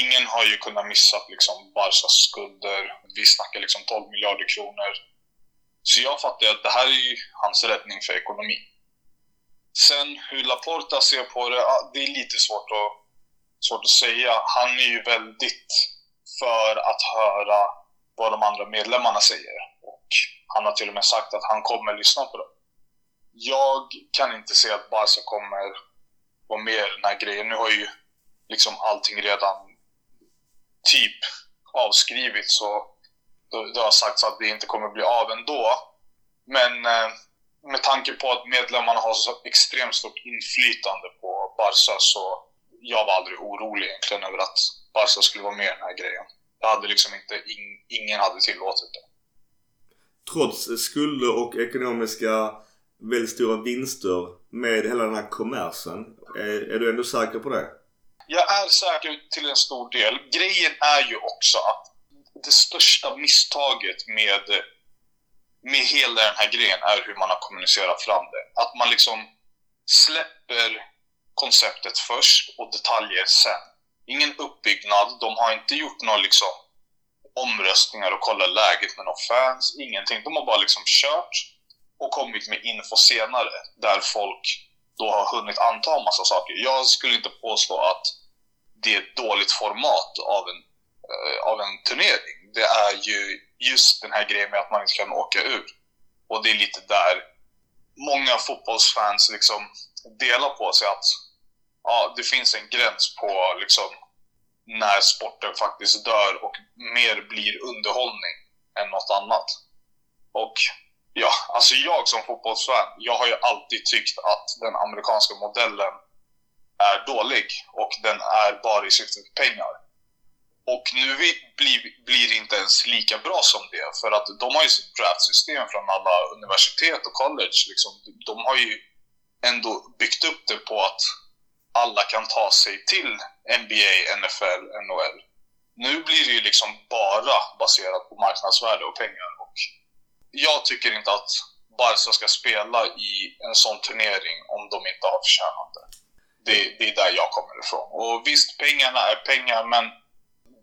Ingen har ju kunnat missa liksom Barcas skulder. Vi snackar liksom 12 miljarder kronor. Så jag fattar ju att det här är ju hans räddning för ekonomin. Sen hur Laporta ser på det, det är lite svårt att, svårt att säga. Han är ju väldigt för att höra vad de andra medlemmarna säger. Och han har till och med sagt att han kommer lyssna på dem. Jag kan inte se att Barca kommer vara med i den här grejen. Nu har ju liksom allting redan typ avskrivits och det har sagts att det inte kommer bli av ändå. Men eh, med tanke på att medlemmarna har så extremt stort inflytande på Barca så jag var aldrig orolig egentligen över att Barca skulle vara med i den här grejen. Det hade liksom inte, ingen hade tillåtit det. Trots skulder och ekonomiska väldigt stora vinster med hela den här kommersen. Är, är du ändå säker på det? Jag är säker till en stor del. Grejen är ju också att det största misstaget med, med hela den här grejen är hur man har kommunicerat fram det. Att man liksom släpper konceptet först och detaljer sen. Ingen uppbyggnad, de har inte gjort några liksom omröstningar och kollat läget med några fans, ingenting. De har bara liksom kört och kommit med info senare där folk då har hunnit anta en massa saker. Jag skulle inte påstå att det är ett dåligt format av en, eh, av en turnering. Det är ju just den här grejen med att man inte kan åka ur. Och det är lite där många fotbollsfans liksom delar på sig att ja, det finns en gräns på liksom när sporten faktiskt dör och mer blir underhållning än något annat. Och ja, alltså jag som fotbollsfan, jag har ju alltid tyckt att den amerikanska modellen är dålig och den är bara i syfte för pengar. Och nu blir, blir det inte ens lika bra som det för att de har ju sitt draftsystem från alla universitet och college. Liksom. De har ju ändå byggt upp det på att alla kan ta sig till NBA, NFL, NHL. Nu blir det ju liksom bara baserat på marknadsvärde och pengar. Och jag tycker inte att Barca ska spela i en sån turnering om de inte har förtjänat det. Det, det är där jag kommer ifrån. Och visst, pengarna är pengar, men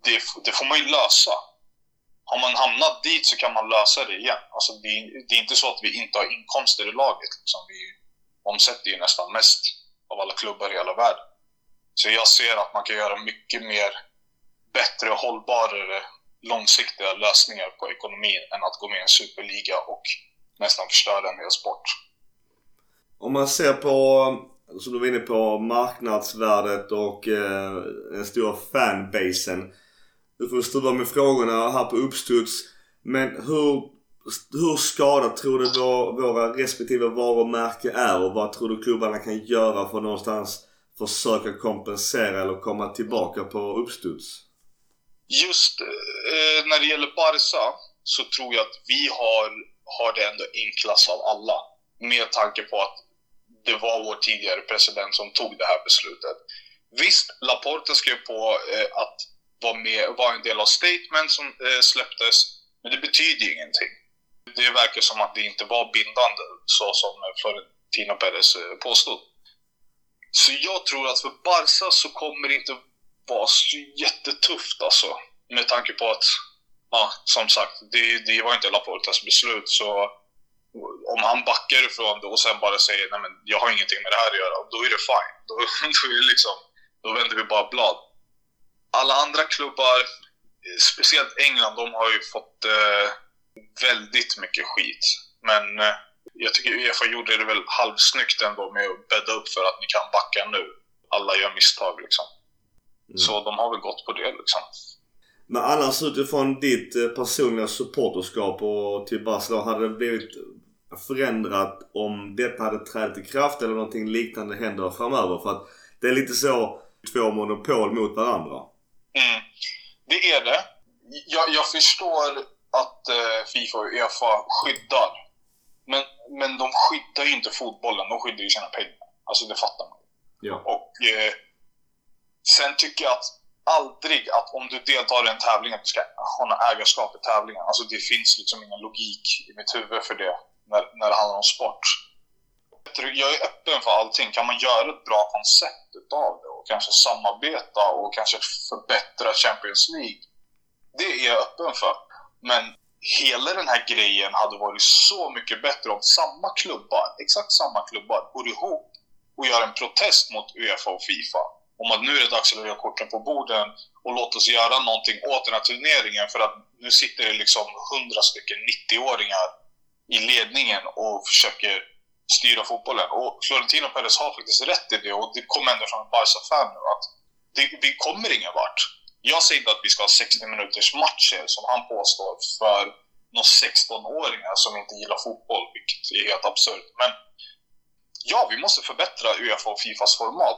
det, det får man ju lösa. Har man hamnat dit så kan man lösa det igen. Alltså det, det är inte så att vi inte har inkomster i laget. Liksom. Vi omsätter ju nästan mest av alla klubbar i hela världen. Så jag ser att man kan göra mycket mer bättre och hållbarare långsiktiga lösningar på ekonomin än att gå med i en superliga och nästan förstöra en hel sport. Om man ser på, som du var inne på, marknadsvärdet och eh, den stora fanbasen. Du får stuva med frågorna här på uppstuds. Men hur, hur skadat tror du vår, våra respektive varumärken är och vad tror du klubbarna kan göra för att någonstans försöka kompensera eller komma tillbaka på uppstuds? Just eh, när det gäller Barca så tror jag att vi har, har det ändå enklast av alla. Med tanke på att det var vår tidigare president som tog det här beslutet. Visst, Laporta skrev på eh, att var med, var en del av statement som eh, släpptes, men det betyder ju ingenting. Det verkar som att det inte var bindande så som Florentino Perez eh, påstod. Så jag tror att för Barca så kommer det inte vara så jättetufft alltså. Med tanke på att, ja, som sagt, det, det var inte Laportas beslut. Så om han backar ifrån det och sen bara säger nej men jag har ingenting med det här att göra, då är det fine. Då, (laughs) då, är det liksom, då vänder vi bara blad. Alla andra klubbar, speciellt England, de har ju fått eh, väldigt mycket skit. Men eh, jag tycker Uefa gjorde det väl halvsnyggt ändå med att bädda upp för att ni kan backa nu. Alla gör misstag liksom. Mm. Så de har väl gått på det liksom. Men annars utifrån ditt eh, personliga supporterskap och till Barcelona, hade det blivit förändrat om detta hade trätt i kraft eller någonting liknande händer framöver? För att det är lite så två monopol mot varandra. Mm. Det är det. Jag, jag förstår att eh, Fifa och Uefa skyddar. Men, men de skyddar ju inte fotbollen, de skyddar ju sina pengar. Alltså det fattar man. Ja. Och eh, sen tycker jag att aldrig att om du deltar i en tävling att du ska ha något ägarskap i tävlingen. Alltså det finns liksom ingen logik i mitt huvud för det när, när det handlar om sport. Jag är öppen för allting. Kan man göra ett bra koncept utav det och kanske samarbeta och kanske förbättra Champions League. Det är jag öppen för. Men hela den här grejen hade varit så mycket bättre om samma klubbar, exakt samma klubbar, går ihop och gör en protest mot Uefa och Fifa om att nu är det dags att lägga korten på borden och låt oss göra någonting åt den här turneringen för att nu sitter det liksom hundra stycken 90-åringar i ledningen och försöker styra fotbollen. Och Florentino Perez har faktiskt rätt i det och det kommer ändå från ett Barca-fan nu att det, vi kommer ingen vart. Jag säger inte att vi ska ha 60 minuters matcher som han påstår för några 16-åringar som inte gillar fotboll, vilket är helt absurt. Men ja, vi måste förbättra Uefa och Fifas format.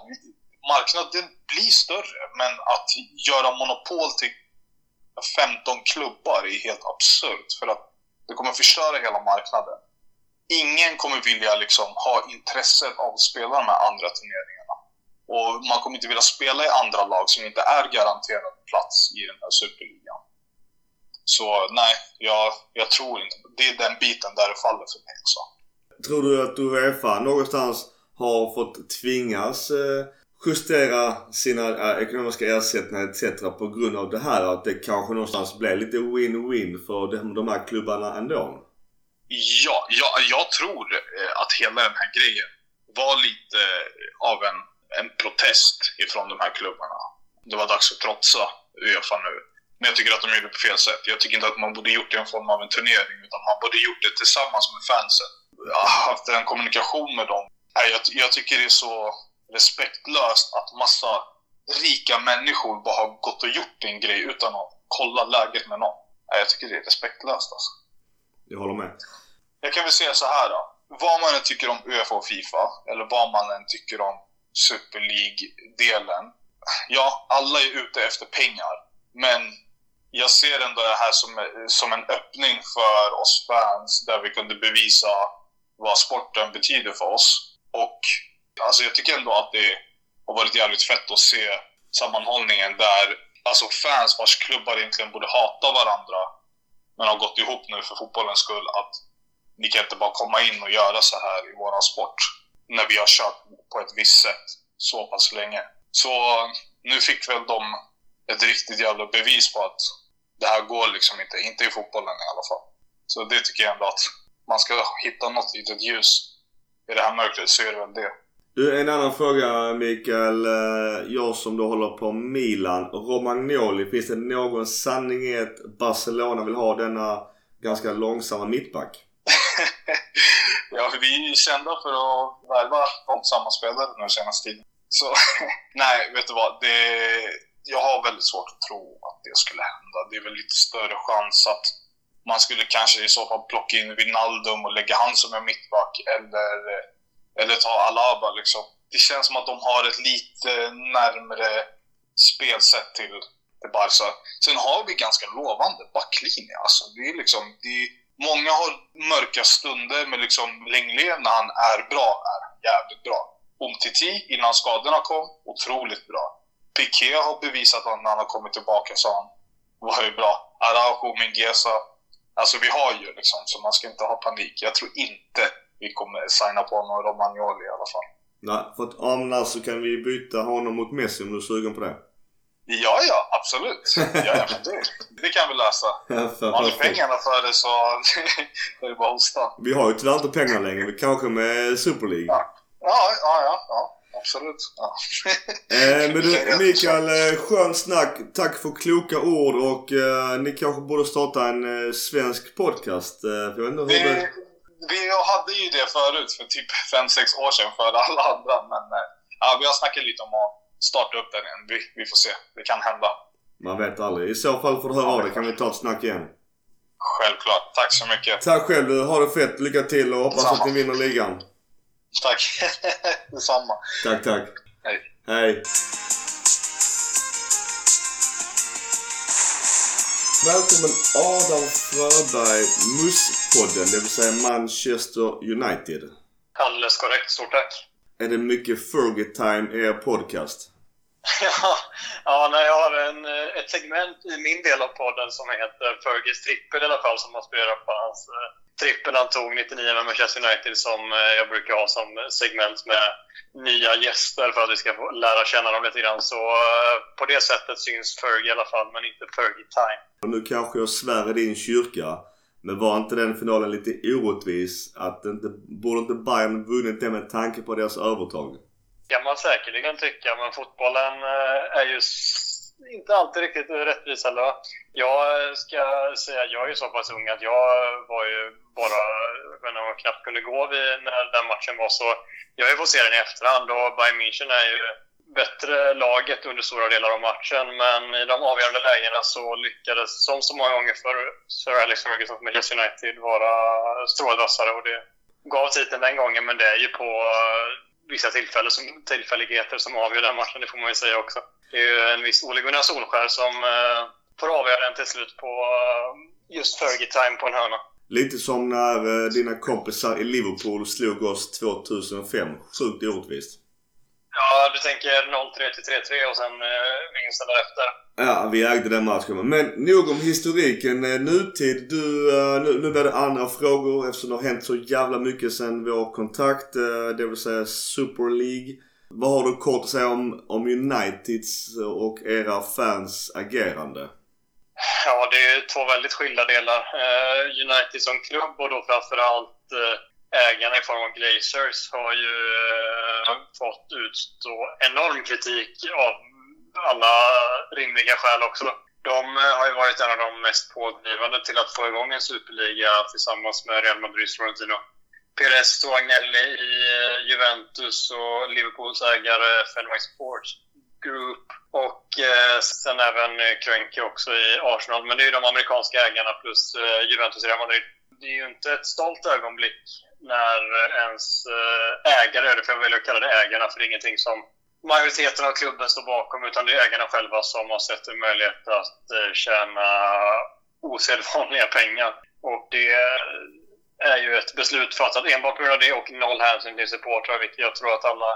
Marknaden blir större, men att göra monopol till 15 klubbar är helt absurt. För att det kommer förstöra hela marknaden. Ingen kommer vilja liksom ha intresset av att spela de här andra turneringarna. Och man kommer inte vilja spela i andra lag som inte är garanterad plats i den här superligan. Så nej, jag, jag tror inte. Det är den biten där det faller för mig också. Tror du att Uefa någonstans har fått tvingas eh, justera sina eh, ekonomiska ersättningar etc. på grund av det här? Att det kanske någonstans blev lite win-win för de här klubbarna ändå? Ja, ja, jag tror eh, att hela den här grejen var lite eh, av en, en protest ifrån de här klubbarna. Det var dags att trotsa Uefa nu. Men jag tycker att de gjorde det på fel sätt. Jag tycker inte att man borde gjort det i en form av en turnering, utan man borde gjort det tillsammans med fansen. Haft en kommunikation med dem. Jag, jag tycker det är så respektlöst att massa rika människor bara har gått och gjort en grej utan att kolla läget med någon. Jag tycker det är respektlöst alltså. Jag håller med. Jag kan väl säga så här då. Vad man än tycker om Uefa och Fifa, eller vad man än tycker om Super League-delen. Ja, alla är ute efter pengar. Men jag ser ändå det här som, som en öppning för oss fans där vi kunde bevisa vad sporten betyder för oss. Och alltså jag tycker ändå att det har varit jävligt fett att se sammanhållningen där alltså fans vars klubbar egentligen borde hata varandra men har gått ihop nu för fotbollens skull att ni kan inte bara komma in och göra så här i våran sport när vi har kört på ett visst sätt så pass länge. Så nu fick väl de ett riktigt jävla bevis på att det här går liksom inte, inte i fotbollen i alla fall. Så det tycker jag ändå att man ska hitta något litet ljus i det här mörkret så är det väl det. Du, en annan fråga Mikael. Eh, jag som då håller på Milan. Romagnoli, finns det någon sanning i att Barcelona vill ha denna ganska långsamma mittback? (laughs) ja, vi är ju kända för att värva långsamma spelare den senaste tiden. Så (laughs) nej, vet du vad? Det, jag har väldigt svårt att tro att det skulle hända. Det är väl lite större chans att man skulle kanske i så fall plocka in Wijnaldum och lägga han som en mittback eller, eller ta Alaba liksom. Det känns som att de har ett lite närmre spelsätt till, till Barca. Sen har vi ganska lovande backlinje. Alltså, det är liksom, det är, många har mörka stunder, men liksom Lenglen när han är bra, är jävligt bra. Umtiti innan skadorna kom, otroligt bra. Piqué har bevisat att när han har kommit tillbaka så han var ju bra. Araujo, Mingueza. Alltså vi har ju liksom, så man ska inte ha panik. Jag tror inte vi kommer signa på någon Romagnoli i alla fall. Nej, för att annars så kan vi byta honom mot Messi om du är sugen på det. Ja, ja, absolut. Ja, ja, det, det kan vi lösa. (laughs) Har ni pengarna för det så (laughs) är det bara hosta. Vi har ju tyvärr inte pengar längre. Kanske med Super League. Ja. Ja, ja, ja, absolut. Ja. Eh, men du (laughs) Mikael, eh, skön snack. Tack för kloka ord och eh, ni kanske borde starta en eh, svensk podcast. Eh, jag vet Vi, vi hade ju det förut för typ 5-6 år sedan för alla andra. Men eh, ja, vi har snackat lite om att starta upp den igen. Vi, vi får se. Det kan hända. Man vet aldrig. I så fall får du höra av dig kan vi ta ett snack igen. Självklart. Tack så mycket. Tack själv. Ha det fett. Lycka till och hoppas att ni vinner ligan. Tack. (laughs) Detsamma. Tack, tack. Hej. Hej. Välkommen Adam Fröberg, MUS-podden, det vill säga Manchester United. Alldeles korrekt. Stort tack. Är det mycket Fergie Time i er podcast? (laughs) Ja, ja nej, jag har en, eh, ett segment i min del av podden som heter Fergies trippel i alla fall, som aspirerar på hans eh, trippel han tog 99 med Manchester United som eh, jag brukar ha som segment med nya gäster för att vi ska få lära känna dem lite grann. Så eh, på det sättet syns Fergie i alla fall, men inte Fergie Time. Och nu kanske jag svär i din kyrka. Men var inte den finalen lite orättvis? Att inte, borde inte Bayern vunnit den med tanke på deras övertag? Kan man säkerligen tycka, men fotbollen eh, är ju inte alltid riktigt rättvis heller. Jag eh, ska säga, jag är ju så pass ung att jag var ju bara, jag vet inte, om jag knappt kunde gå vid när den matchen var så. Jag har ju fått se den i efterhand och Bayern München är ju bättre laget under stora delar av matchen, men i de avgörande lägena så lyckades, som så många gånger för Sir Alex Ferguson med Manchester United, vara strålvassare och det gav titeln den gången, men det är ju på eh, vissa tillfällen som, tillfälligheter som avgör den matchen, det får man ju säga också. Det är ju en viss Ole Gunnar Solskär som eh, får avgöra den till slut på eh, just Fergie-time på en hörna. Lite som när eh, dina kompisar i Liverpool slog oss 2005. Sjukt orättvist. Ja, du tänker 0-3 till 3-3 och sen eh, vinsten därefter. Ja, vi ägde den matchen. Men nog om historiken. Eh, Nutid. Du, eh, nu, nu blir det andra frågor eftersom det har hänt så jävla mycket sedan vår kontakt. eh, Det vill säga Super League. Vad har du kort att säga om, om Uniteds och era fans agerande? Ja, det är två väldigt skilda delar. United som klubb och då framförallt ägarna i form av Glazers har ju eh, fått utstå enorm kritik av alla rimliga skäl också. De eh, har ju varit en av de mest pådrivande till att få igång en superliga tillsammans med Real Madrids Florentino Pires och Agnelli i Juventus och Liverpools ägare Fenway Sports Group och eh, sen även eh, Kroenke också i Arsenal. Men det är ju de amerikanska ägarna plus eh, Juventus och Real Madrid. Det är ju inte ett stolt ögonblick när ens eh, ägare, eller för jag väljer att kalla det ägarna för det är ingenting som majoriteten av klubben står bakom utan det är ägarna själva som har sett en möjlighet att eh, tjäna osedvanliga pengar. Och det är ju ett beslut fattat enbart på grund av det och noll hänsyn till supportrar, vilket jag tror att alla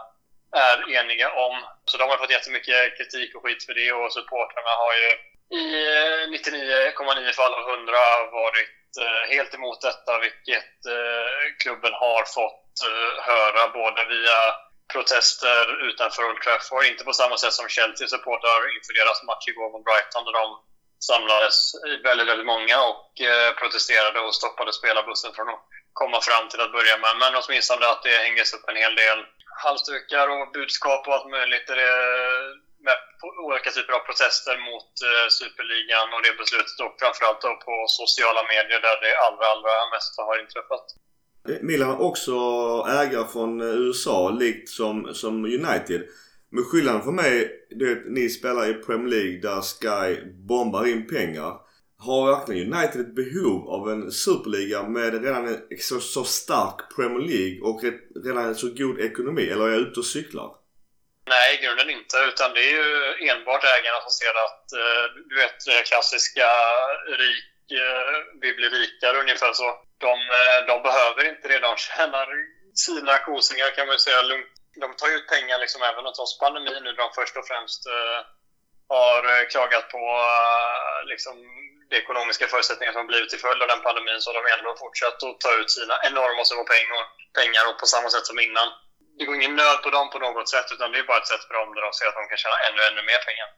är eniga om. Så de har fått jättemycket kritik och skit för det och supportrarna har ju i eh, 99,9 fall av 100 varit Eh, helt emot detta, vilket eh, klubben har fått eh, höra både via protester utanför Old Trafford, inte på samma sätt som Chelsea supportrar inför deras match igår mot Brighton där de samlades väldigt, väldigt många och protesterade och stoppade spelarbussen från att komma fram till att börja med. Men åtminstone att det hängdes upp en hel del halsdukar och budskap och allt möjligt. Är det med olika typer av protester mot eh, Superligan och det beslutet och framförallt då på sociala medier där det allra, allra mesta har inträffat. Milan har också ägare från eh, USA likt som, som United. Men skillnaden för mig, det är att ni spelar i Premier League där Sky bombar in pengar. Har verkligen United ett behov av en superliga med redan en så, så stark Premier League och ett, redan en så god ekonomi? Eller är jag ute och cyklar? Nej, i grunden inte. Utan det är ju enbart ägarna som ser att, eh, du vet, det klassiska rik, eh, vi blir rikare ungefär så. De, eh, de behöver inte det. De tjänar sina kosingar kan man ju säga lugnt. De tar ju ut pengar liksom även trots pandemin nu. De först och främst har klagat på liksom, de ekonomiska förutsättningar som blivit till följd av den pandemin så har de ändå fortsatt att ta ut sina enorma summor pengar, pengar och på samma sätt som innan det går ingen nöd på dem på något sätt, utan det är bara ett sätt för dem där de ser att de kan tjäna ännu, ännu mer pengar.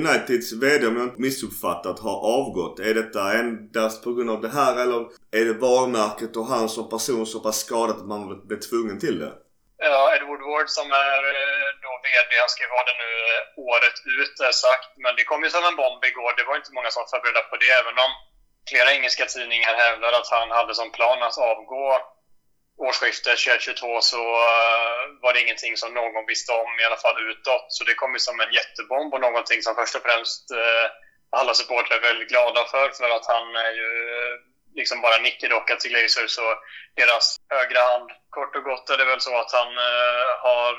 Uniteds VD, om jag inte missuppfattat, har avgått. Är detta endast på grund av det här eller är det varumärket och han som person så pass skadad att man blir tvungen till det? Ja, Edward Ward som är eh, då VD, han ska vara det nu eh, året ut är sagt. Men det kom ju som en bomb igår. Det var inte många som var förberedda på det, även om flera engelska tidningar hävdar att han hade som plan att avgå årsskiftet 2022 så eh, var det ingenting som någon visste om, i alla fall utåt. Så det kom ju som en jättebomb och någonting som först och främst eh, alla supportrar är väldigt glada för. För att han är ju eh, liksom bara nickedocka till Glazers och deras högra hand. Kort och gott är det väl så att han har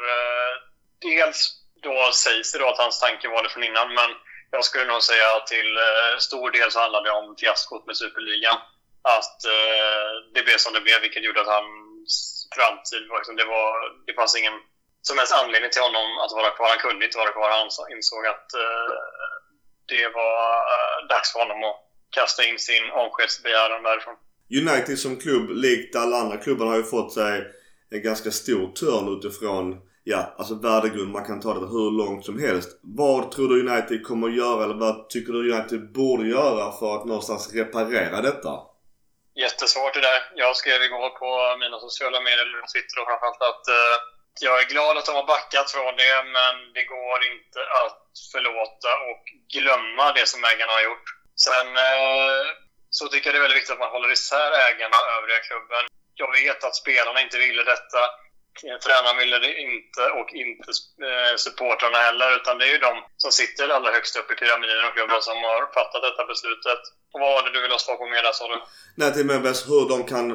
dels då sägs det då att hans tanke var det från innan, men jag skulle nog säga att till stor del så handlade det om fiaskot med Superligan. Att det blev som det blev, vilket gjorde att han framtid. Liksom, det, var, det fanns ingen som helst anledning till honom att vara kvar. Han kunde inte vara kvar. Han insåg att eh, det var eh, dags för honom att kasta in sin avskedsbegäran därifrån. United som klubb, likt alla andra klubbar, har ju fått sig en ganska stor törn utifrån ja, alltså värdegrund. Man kan ta det hur långt som helst. Vad tror du United kommer att göra eller vad tycker du United borde göra för att någonstans reparera detta? Jättesvårt det där. Jag skrev igår på mina sociala medier, eller Twitter framförallt, att eh, jag är glad att de har backat från det, men det går inte att förlåta och glömma det som ägarna har gjort. Sen eh, så tycker jag det är väldigt viktigt att man håller isär ägarna och övriga klubben. Jag vet att spelarna inte ville detta. Tränaren ville det inte och inte eh, supportrarna heller. Utan det är ju de som sitter allra högst upp i pyramiden och klubben som har fattat detta beslutet. Och vad var det du ville ha svar på mer där sa du? Nej, till med hur de kan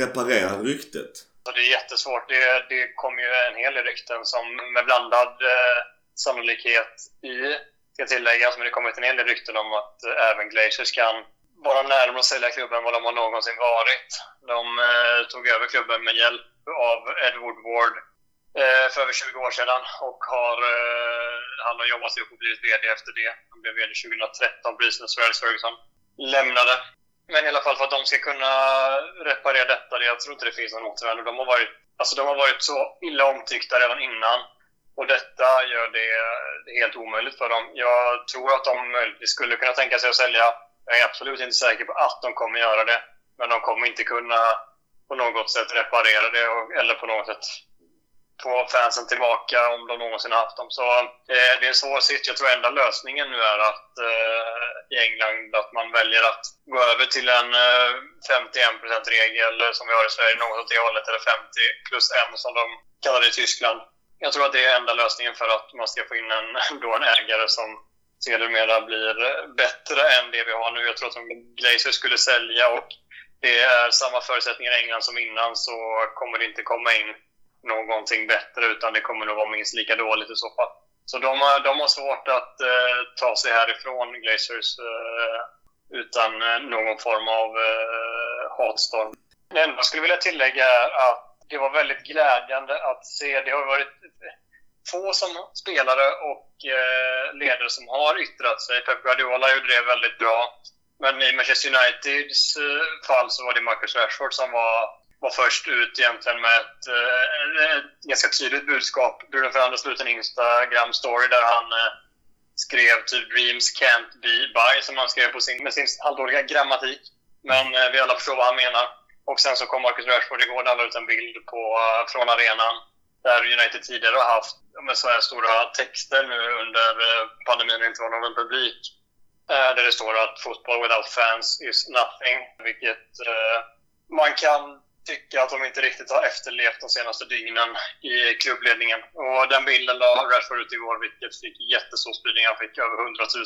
reparera ryktet. Så det är jättesvårt. Det, det kommer ju en hel del rykten som med blandad eh, sannolikhet i, ska tilläggas, men det kommer en hel del rykten om att eh, även Glaciers kan vara närmare att sälja klubben än vad de har någonsin varit. De eh, tog över klubben med hjälp av Edward Ward eh, för över 20 år sedan och har, eh, han har jobbat sig upp och blivit VD efter det. Han blev VD 2013 precis när Sveriges Ferguson lämnade. Men i alla fall för att de ska kunna reparera detta, jag tror inte det finns någon återvändo. De har varit, alltså de har varit så illa omtyckta redan innan. Och detta gör det, det helt omöjligt för dem. Jag tror att de möjligtvis skulle kunna tänka sig att sälja. Jag är absolut inte säker på att de kommer göra det. Men de kommer inte kunna på något sätt reparera det eller på något sätt få fansen tillbaka om de någonsin haft dem. Så eh, det är en svår sits. Jag tror enda lösningen nu är att eh, i England att man väljer att gå över till en eh, 51%-regel som vi har i Sverige, något åt det hållet, eller 50 plus en som de kallar det i Tyskland. Jag tror att det är enda lösningen för att man ska få in en, (laughs) då en ägare som sedermera blir eh, bättre än det vi har nu. Jag tror att om Glazer skulle sälja och det är samma förutsättningar i England som innan så kommer det inte komma in någonting bättre utan det kommer nog vara minst lika dåligt i så fall. Så de har, de har svårt att eh, ta sig härifrån, Glazers, eh, utan eh, någon form av eh, hatstorm. Det enda jag skulle vilja tillägga är att det var väldigt glädjande att se. Det har varit få som spelare och eh, ledare som har yttrat sig. Pep Guardiola gjorde det väldigt bra. Men i Manchester Uniteds eh, fall så var det Marcus Rashford som var var först ut egentligen med ett, eh, ett ganska tydligt budskap. Bruno Fernandes la ut en Instagram-story där han eh, skrev typ “Dreams can't be by” som han skrev på sin, med sin halvdåliga grammatik. Men eh, vi alla förstår vad han menar. Och sen så kom Marcus Rashford igår och la ut en bild på, eh, från arenan där United tidigare har haft med så här stora texter nu under eh, pandemin och inte var någon publik. Eh, där det står att “Football without fans is nothing”, vilket eh, man kan tycka att de inte riktigt har efterlevt de senaste dygnen i klubbledningen. Och den bilden la Rashford ut igår, vilket fick jättestor spridning. Han fick över 100 000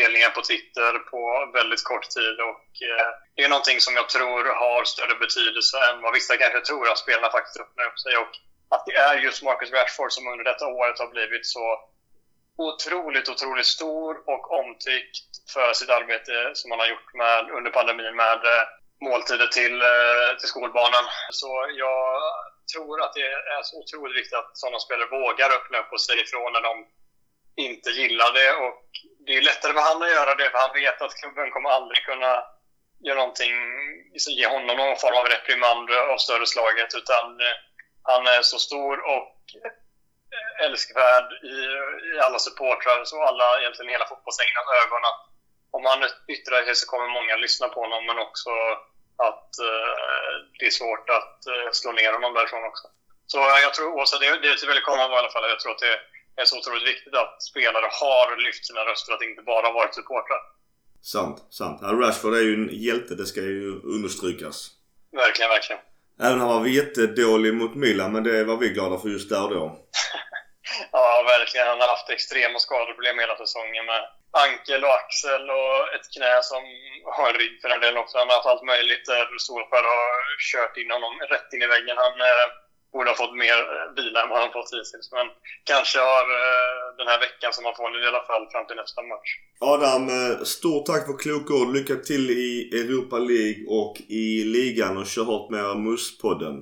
delningar på Twitter på väldigt kort tid. Och eh, det är någonting som jag tror har större betydelse än vad vissa kanske tror, att spelarna faktiskt öppnar upp sig. Och att det är just Marcus Rashford som under detta året har blivit så otroligt, otroligt stor och omtyckt för sitt arbete som han har gjort med, under pandemin med eh, måltider till, eh, till skolbarnen. Så jag tror att det är så otroligt viktigt att sådana spelare vågar öppna upp och säga ifrån när de inte gillar det. Och det är lättare för honom att göra det, för han vet att klubben kommer aldrig kunna göra någonting, liksom ge honom någon form av reprimand av större slaget. Utan eh, han är så stor och älskvärd i, i alla supportrar och alla, egentligen hela fotbollsängarnas ögon. Att om han yttrar sig så kommer många lyssna på honom, men också att uh, det är svårt att uh, slå ner honom därifrån också. Så jag tror, Åsa, det, det är till välkommen i alla fall. Jag tror att det är så otroligt viktigt att spelare har lyft sina röster, att det inte bara varit supportrar. Sant, sant. Rashford är ju en hjälte, det ska ju understrykas. Verkligen, verkligen. Även han var jättedålig mot Milan, men det var vi glada för just där och då. (laughs) ja, verkligen. Han har haft extrema skadeproblem hela säsongen med ankel och axel och ett knä som (laughs) har en rygg för den delen också. Han har haft allt möjligt där Solskär har kört in honom rätt in i väggen. Han eh, borde ha fått mer eh, vila än vad han fått hittills. Men kanske har eh, den här veckan som han får i alla fall fram till nästa match. Adam, eh, stort tack för kloka ord. Lycka till i Europa League och i ligan och kör hårt med MUS-podden.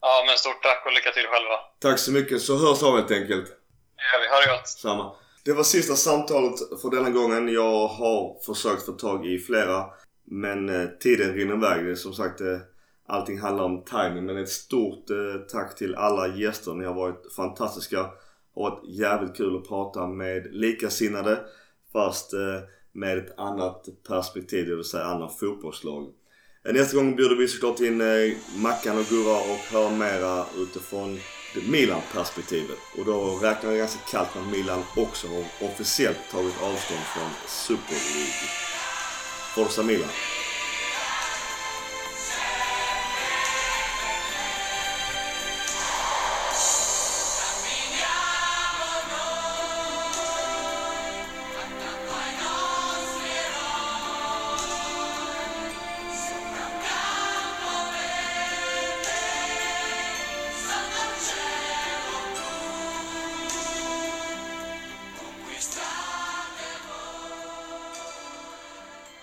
Ja, men stort tack och lycka till själva. Tack så mycket, så hörs av helt enkelt. Ja, vi har det gott. Samma. Det var sista samtalet för denna gången. Jag har försökt få tag i flera. Men tiden rinner iväg. Som sagt, allting handlar om timing. Men ett stort eh, tack till alla gäster. Ni har varit fantastiska. Det har varit jävligt kul att prata med likasinnade. Fast eh, med ett annat perspektiv, det vill säga andra fotbollslag. Eh, nästa gång bjuder vi såklart in eh, Mackan och Gurra och hör mera utifrån Milan-perspektivet. Och då räknar jag ganska kallt med att Milan också har officiellt tagit avstånd från Super League. Forza Milan!